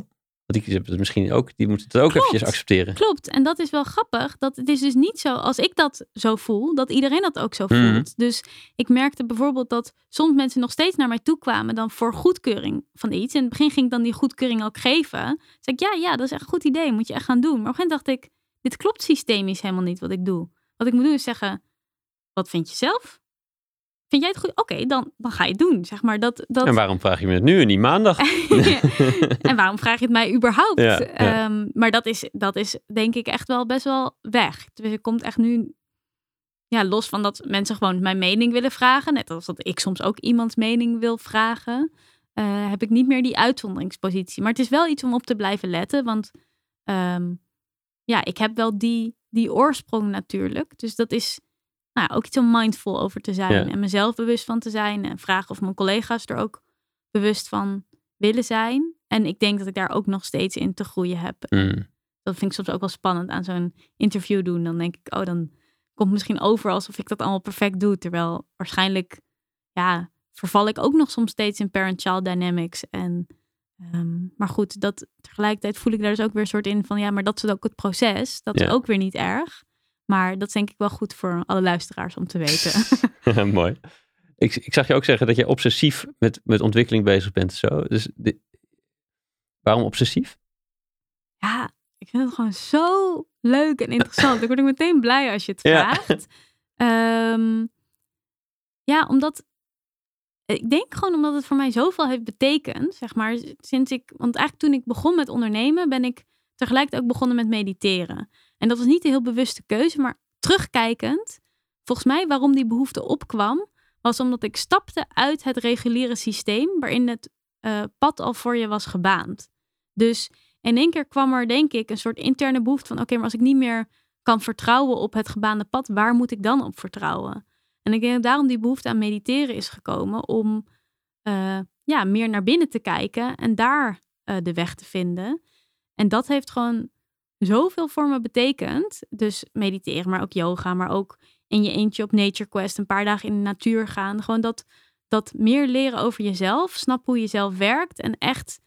Want die hebben het misschien ook, die moeten het ook Klopt. eventjes accepteren. klopt. En dat is wel grappig. Dat het is dus niet zo, als ik dat zo voel, dat iedereen dat ook zo Mhm. voelt. Dus ik merkte bijvoorbeeld dat soms mensen nog steeds naar mij toe kwamen dan voor goedkeuring van iets. In het begin ging ik dan die goedkeuring ook geven. Toen zei ik, ja, ja, dat is echt een goed idee. Moet je echt gaan doen. Maar op een gegeven moment dacht ik, dit klopt systemisch helemaal niet wat ik doe. Wat ik moet doen is zeggen, wat vind je zelf? Vind jij het goed? Oké, dan, dan ga je het doen, zeg maar. Dat, dat... En waarom vraag je me het nu en niet maandag? en waarom vraag je het mij überhaupt? Ja, ja. Ehm, maar dat is, dat is denk ik echt wel best wel weg. Dus er komt echt nu, ja, los van dat mensen gewoon mijn mening willen vragen, net als dat ik soms ook iemands mening wil vragen, eh, heb ik niet meer die uitzonderingspositie. Maar het is wel iets om op te blijven letten, want ehm, ja, ik heb wel die, die oorsprong natuurlijk. Dus dat is nou, ook iets om mindful over te zijn Ja. en mezelf bewust van te zijn en vragen of mijn collega's er ook bewust van willen zijn. En ik denk dat ik daar ook nog steeds in te groeien heb. Mm. Dat vind ik soms ook wel spannend aan zo'n interview doen. Dan denk ik, oh, dan komt het misschien over alsof ik dat allemaal perfect doe. Terwijl waarschijnlijk, ja, verval ik ook nog soms steeds in parent-child dynamics. En, ehm, maar goed, dat, tegelijkertijd voel ik daar dus ook weer een soort in van, ja, maar dat is ook het proces. Dat Ja. is ook weer niet erg. Maar dat is denk ik wel goed voor alle luisteraars om te weten. Mooi. Ik, ik zag je ook zeggen dat je obsessief met, met ontwikkeling bezig bent. Zo. Dus waarom obsessief? ja, ik vind het gewoon zo leuk en interessant. ik word ook meteen blij als je het Ja. vraagt. Ehm, ja, omdat ik denk gewoon omdat het voor mij zoveel heeft betekend, zeg maar, sinds ik, want eigenlijk toen ik begon met ondernemen, ben ik tegelijkertijd ook begonnen met mediteren. En dat was niet een heel bewuste keuze, maar terugkijkend, volgens mij waarom die behoefte opkwam, was omdat ik stapte uit het reguliere systeem waarin het eh, pad al voor je was gebaand. Dus in één keer kwam er, denk ik, een soort interne behoefte van: oké, maar als ik niet meer kan vertrouwen op het gebaande pad, waar moet ik dan op vertrouwen? En ik denk dat daarom die behoefte aan mediteren is gekomen om eh, ja, meer naar binnen te kijken en daar eh, de weg te vinden. En dat heeft gewoon zoveel voor me betekend. Dus mediteren, maar ook yoga, maar ook in je eentje op Nature Quest een paar dagen in de natuur gaan. Gewoon dat, dat meer leren over jezelf, snappen hoe je zelf werkt en echt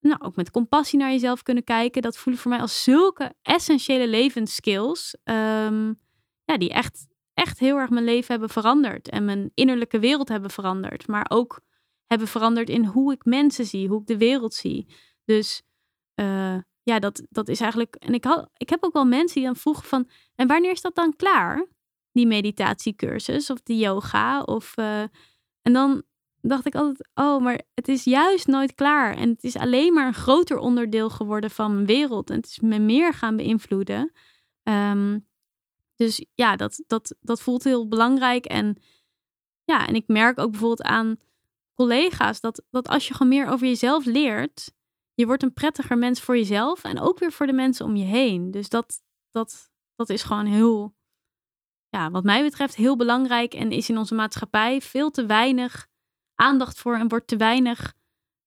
nou, ook met compassie naar jezelf kunnen kijken. Dat voelen voor mij als zulke essentiële levensskills. ehm, ja, die echt, echt heel erg mijn leven hebben veranderd. En mijn innerlijke wereld hebben veranderd. Maar ook hebben veranderd in hoe ik mensen zie, hoe ik de wereld zie. Dus eh, ja, dat, dat is eigenlijk. En ik, ik heb ook wel mensen die dan vroegen van. En wanneer is dat dan klaar? Die meditatiecursus of die yoga. Of, eh, en dan dacht ik altijd, oh, maar het is juist nooit klaar. En het is alleen maar een groter onderdeel geworden van mijn wereld. En het is me meer gaan beïnvloeden. Ehm, dus ja, dat, dat, dat voelt heel belangrijk. En ja, en ik merk ook bijvoorbeeld aan collega's dat, dat als je gewoon meer over jezelf leert, je wordt een prettiger mens voor jezelf en ook weer voor de mensen om je heen. Dus dat, dat, dat is gewoon heel, ja, wat mij betreft, heel belangrijk en is in onze maatschappij veel te weinig aandacht voor en wordt te weinig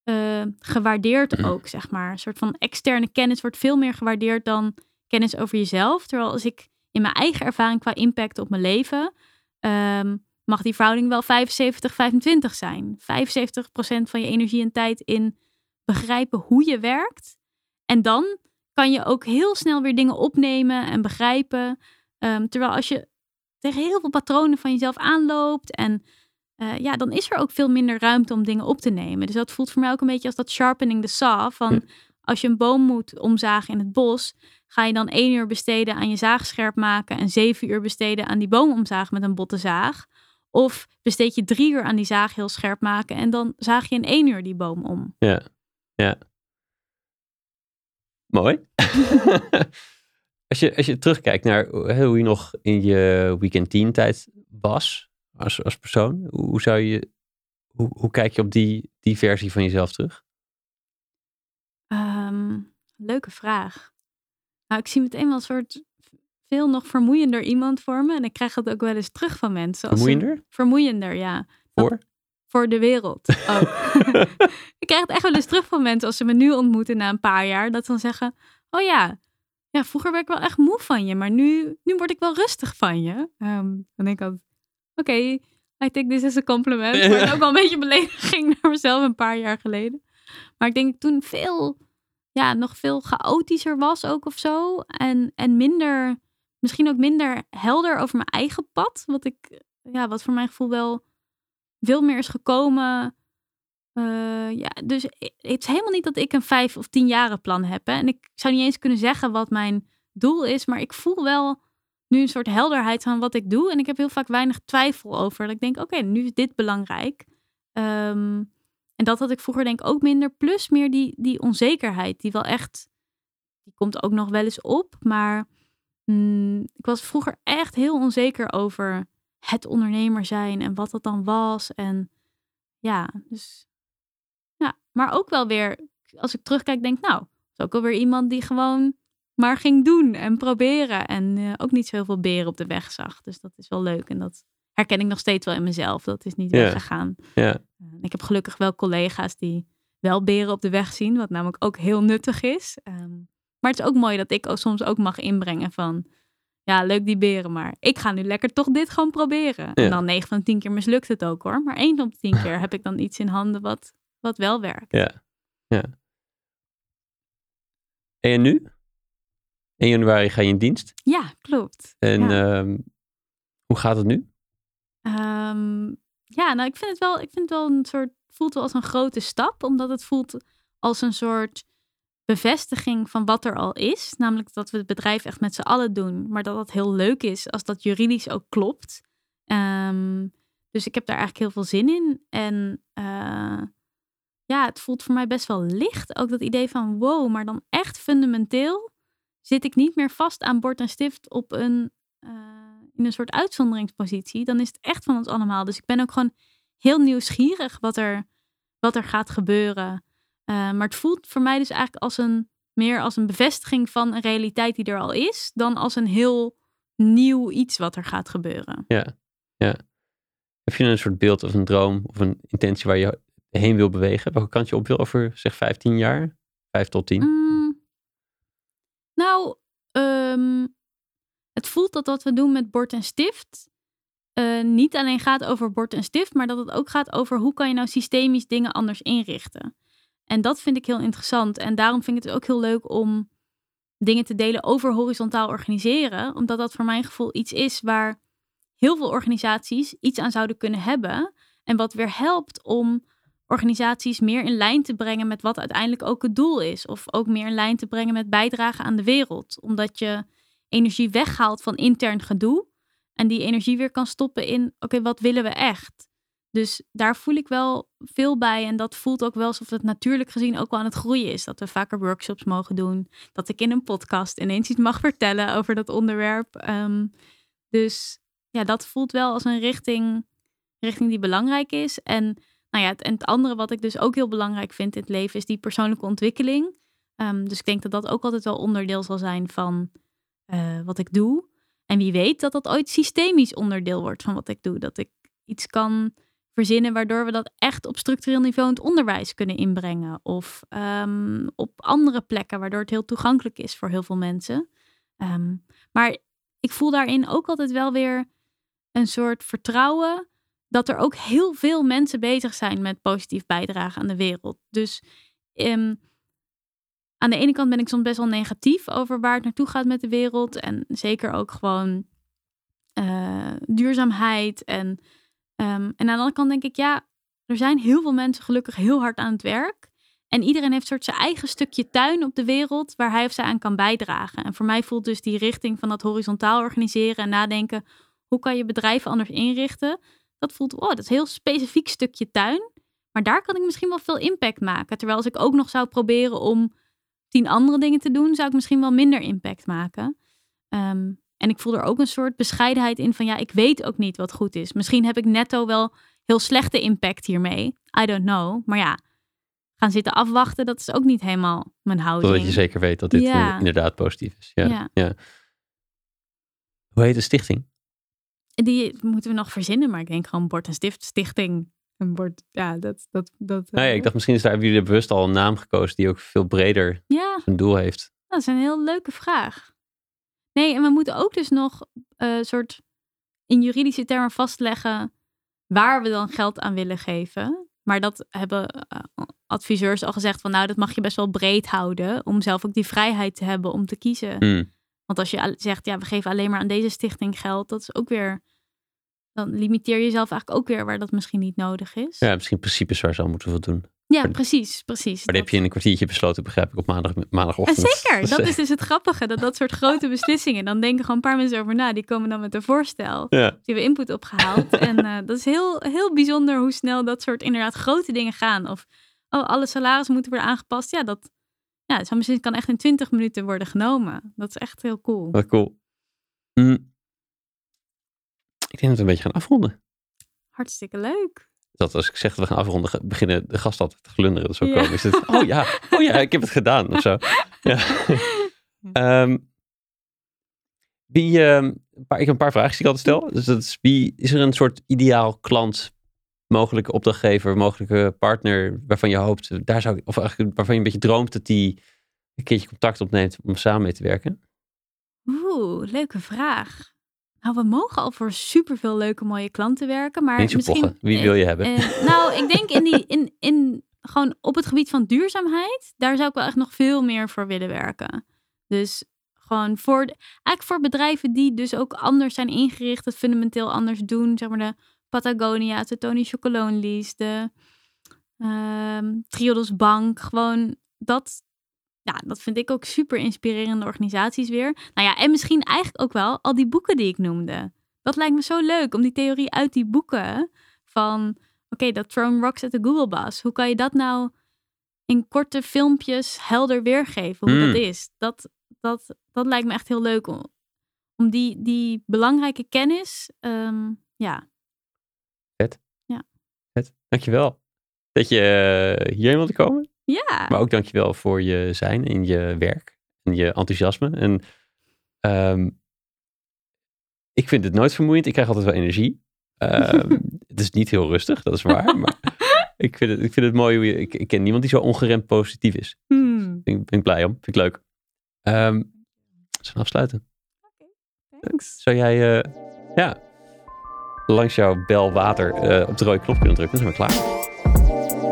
eh, gewaardeerd Mhm. ook, zeg maar. Een soort van externe kennis wordt veel meer gewaardeerd dan kennis over jezelf. Terwijl als ik in mijn eigen ervaring qua impact op mijn leven, ehm, mag die verhouding wel 75-25 zijn. 75% van je energie en tijd in begrijpen hoe je werkt. En dan kan je ook heel snel weer dingen opnemen en begrijpen. Ehm, terwijl als je tegen heel veel patronen van jezelf aanloopt en eh, ja, dan is er ook veel minder ruimte om dingen op te nemen. Dus dat voelt voor mij ook een beetje als dat sharpening the saw. Van Hm. als je een boom moet omzagen in het bos, ga je dan één uur besteden aan je zaag scherp maken en zeven uur besteden aan die boom omzagen met een botte zaag. Of besteed je drie uur aan die zaag heel scherp maken en dan zaag je in één uur die boom om. Ja, ja. Mooi. als, je, als je terugkijkt naar hoe je nog in je weekend teen tijd was als, als persoon, hoe, zou je, hoe, hoe kijk je op die, die versie van jezelf terug? Ehm, leuke vraag. Nou, ik zie meteen wel een soort veel nog vermoeiender iemand voor me. En ik krijg dat ook wel eens terug van mensen. Als Vermoeiender? Vermoeiender, ja. Voor? Voor de wereld ook. ik krijg het echt wel eens terug van mensen als ze me nu ontmoeten na een paar jaar. Dat ze dan zeggen, oh ja, ja vroeger werd ik wel echt moe van je. Maar nu, nu word ik wel rustig van je. Ehm, dan denk ik altijd, oké, I take this as a compliment. Maar het is ook wel een beetje belediging naar mezelf een paar jaar geleden. Maar ik denk dat ik toen veel, ja, nog veel chaotischer was ook of zo. En, en minder, misschien ook minder helder over mijn eigen pad. Wat ik, ja, wat voor mijn gevoel wel veel meer is gekomen. Eh, ja, dus het is helemaal niet dat ik een vijf of tien jaren plan heb. Hè? En ik zou niet eens kunnen zeggen wat mijn doel is. Maar ik voel wel nu een soort helderheid van wat ik doe. En ik heb heel vaak weinig twijfel over. Dat ik denk, oké, nu is dit belangrijk. Ehm, en dat had ik vroeger denk ik ook minder. Plus meer die, die onzekerheid, die wel echt, die komt ook nog wel eens op. Maar mm, ik was vroeger echt heel onzeker over het ondernemer zijn en wat dat dan was. En ja, dus ja, maar ook wel weer, als ik terugkijk, denk nou, is ook wel weer iemand die gewoon maar ging doen en proberen. En eh, ook niet zo heel veel beren op de weg zag. Dus dat is wel leuk. En dat herken ik nog steeds wel in mezelf. Dat is niet Ja. weggegaan. Ja. Uh, ik heb gelukkig wel collega's die wel beren op de weg zien. Wat namelijk ook heel nuttig is. Ehm, maar het is ook mooi dat ik ook soms ook mag inbrengen van... Ja, leuk die beren, maar ik ga nu lekker toch dit gewoon proberen. Ja. En dan 9 van de 10 keer mislukt het ook hoor. Maar 1 van de 10 keer heb ik dan iets in handen wat, wat wel werkt. Ja. ja. En nu? 1 januari ga je in dienst. Ja, klopt. En Ja. ehm, hoe gaat het nu? Ehm, ja, nou, ik vind het wel, ik vind het wel een soort, voelt wel als een grote stap, omdat het voelt als een soort bevestiging van wat er al is. Namelijk dat we het bedrijf echt met z'n allen doen, maar dat dat heel leuk is als dat juridisch ook klopt. Ehm, dus ik heb daar eigenlijk heel veel zin in. En eh, ja, het voelt voor mij best wel licht. Ook dat idee van wow, maar dan echt fundamenteel zit ik niet meer vast aan bord en stift op een, eh, in een soort uitzonderingspositie. Dan is het echt van ons allemaal. Dus ik ben ook gewoon heel nieuwsgierig wat er, wat er gaat gebeuren. Eh, maar het voelt voor mij dus eigenlijk als een, meer als een bevestiging van een realiteit die er al is, dan als een heel nieuw iets wat er gaat gebeuren. Ja. ja. Heb je een soort beeld of een droom of een intentie waar je heen wil bewegen? Welke kant je op wil over zeg 15 jaar? 5 tot 10? Mm. Nou, ehm, het voelt dat wat we doen met bord en stift eh, niet alleen gaat over bord en stift, maar dat het ook gaat over hoe kan je nou systemisch dingen anders inrichten. En dat vind ik heel interessant. En daarom vind ik het ook heel leuk om dingen te delen over horizontaal organiseren, omdat dat voor mijn gevoel iets is waar heel veel organisaties iets aan zouden kunnen hebben. En wat weer helpt om organisaties meer in lijn te brengen met wat uiteindelijk ook het doel is. Of ook meer in lijn te brengen met bijdragen aan de wereld. Omdat je energie weghaalt van intern gedoe. En die energie weer kan stoppen in, oké, wat willen we echt? Dus daar voel ik wel veel bij. En dat voelt ook wel alsof het natuurlijk gezien ook wel aan het groeien is. Dat we vaker workshops mogen doen. Dat ik in een podcast ineens iets mag vertellen over dat onderwerp. Ehm, dus ja, dat voelt wel als een richting, richting die belangrijk is. En nou ja, het, en het andere wat ik dus ook heel belangrijk vind in het leven is die persoonlijke ontwikkeling. Ehm, dus ik denk dat dat ook altijd wel onderdeel zal zijn van eh, wat ik doe. En wie weet dat dat ooit systemisch onderdeel wordt van wat ik doe. Dat ik iets kan verzinnen waardoor we dat echt op structureel niveau in het onderwijs kunnen inbrengen. Of ehm, op andere plekken, waardoor het heel toegankelijk is voor heel veel mensen. Ehm, maar ik voel daarin ook altijd wel weer een soort vertrouwen dat er ook heel veel mensen bezig zijn met positief bijdragen aan de wereld. Dus ehm, aan de ene kant ben ik soms best wel negatief over waar het naartoe gaat met de wereld. En zeker ook gewoon eh, duurzaamheid. En, ehm, en aan de andere kant denk ik, ja, er zijn heel veel mensen gelukkig heel hard aan het werk. En iedereen heeft soort zijn eigen stukje tuin op de wereld waar hij of zij aan kan bijdragen. En voor mij voelt dus die richting van dat horizontaal organiseren en nadenken, hoe kan je bedrijven anders inrichten? Dat voelt, oh, dat is een heel specifiek stukje tuin. Maar daar kan ik misschien wel veel impact maken. Terwijl als ik ook nog zou proberen om tien andere dingen te doen, zou ik misschien wel minder impact maken. Ehm, en ik voel er ook een soort bescheidenheid in van ja, ik weet ook niet wat goed is. Misschien heb ik netto wel heel slechte impact hiermee. I don't know. Maar ja, gaan zitten afwachten, dat is ook niet helemaal mijn houding. Totdat je zeker weet dat dit Ja. eh, inderdaad positief is. Ja. Ja. Ja. Hoe heet de stichting? Die moeten we nog verzinnen, maar ik denk gewoon Bord en Stift Stichting. Een bord, ja, dat... dat, dat Nou ja, eh, ik dacht misschien is daar, hebben jullie bewust al een naam gekozen die ook veel breder Ja, een doel heeft. dat is een heel leuke vraag. Nee, en we moeten ook dus nog een soort in juridische termen vastleggen waar we dan geld aan willen geven. Maar dat hebben eh, adviseurs al gezegd van nou, dat mag je best wel breed houden. Om zelf ook die vrijheid te hebben om te kiezen. Hmm. Want als je zegt, ja, we geven alleen maar aan deze stichting geld, dat is ook weer. Dan limiteer je jezelf eigenlijk ook weer waar dat misschien niet nodig is. Ja, misschien principes waar ze al moeten voldoen. Ja, precies, precies. Maar dat heb je in een kwartiertje besloten, begrijp ik, op maandag, Ja, maandagochtend. zeker. Dus, Dat eh, is dus het grappige. Dat dat soort grote beslissingen, dan denken gewoon een paar mensen over na. Die komen dan met een voorstel. Ja, Die hebben input opgehaald. en eh, dat is heel, heel bijzonder hoe snel dat soort inderdaad grote dingen gaan. Of, oh, alle salarissen moeten worden aangepast. Ja, dat ja, zo'n beslissing kan echt in 20 minuten worden genomen. Dat is echt heel cool. wat cool. Mm. Ik denk dat we een beetje gaan afronden. Hartstikke leuk. Dat als ik zeg dat we gaan afronden, beginnen de gasten altijd te glunderen. Dat is ook Ja. komisch. Het, oh ja, oh ja, ik heb het gedaan of zo. Ja. Ehm, wie, ehm, paar- ik heb een paar vragen die ik altijd stel. Dus dat is, wie, is er een soort ideaal klant, mogelijke opdrachtgever, mogelijke partner waarvan je hoopt, daar zou, of eigenlijk waarvan je een beetje droomt dat die een keertje contact opneemt om samen mee te werken? Oeh, leuke vraag. Nou, we mogen al voor superveel leuke mooie klanten werken. Maar misschien, pochen. Wie wil je hebben? Eh, nou, ik denk in die, in, in, gewoon op het gebied van duurzaamheid, daar zou ik wel echt nog veel meer voor willen werken. Dus gewoon voor, eigenlijk voor bedrijven die dus ook anders zijn ingericht, het fundamenteel anders doen. Zeg maar de Patagonia's, de Tony Chocolonely's, de ehm Triodos Bank. Gewoon dat, ja, dat vind ik ook super inspirerende organisaties weer. Nou ja, en misschien eigenlijk ook wel al die boeken die ik noemde. Dat lijkt me zo leuk om die theorie uit die boeken van oké, dat Throne Rocks at the Google Bus. Hoe kan je dat nou in korte filmpjes helder weergeven hoe Mm. dat is? Dat, dat, dat lijkt me echt heel leuk om, om die, die belangrijke kennis, ehm, ja. Vet. Dankjewel dat je eh, hierheen wilde komen. Ja, Maar ook dankjewel voor je zijn en je werk en je enthousiasme. En ehm, ik vind het nooit vermoeiend. Ik krijg altijd wel energie. Ehm, het is niet heel rustig, dat is waar. Maar ik vind het, ik vind het mooi hoe je... Ik, ik ken niemand die zo ongeremd positief is. Hmm, ben ik, ben ik blij om. Vind ik leuk. Zullen we afsluiten? thanks. Zou jij eh, ja, langs jouw bel water eh, op de rode knop kunnen drukken? Dan zijn we klaar.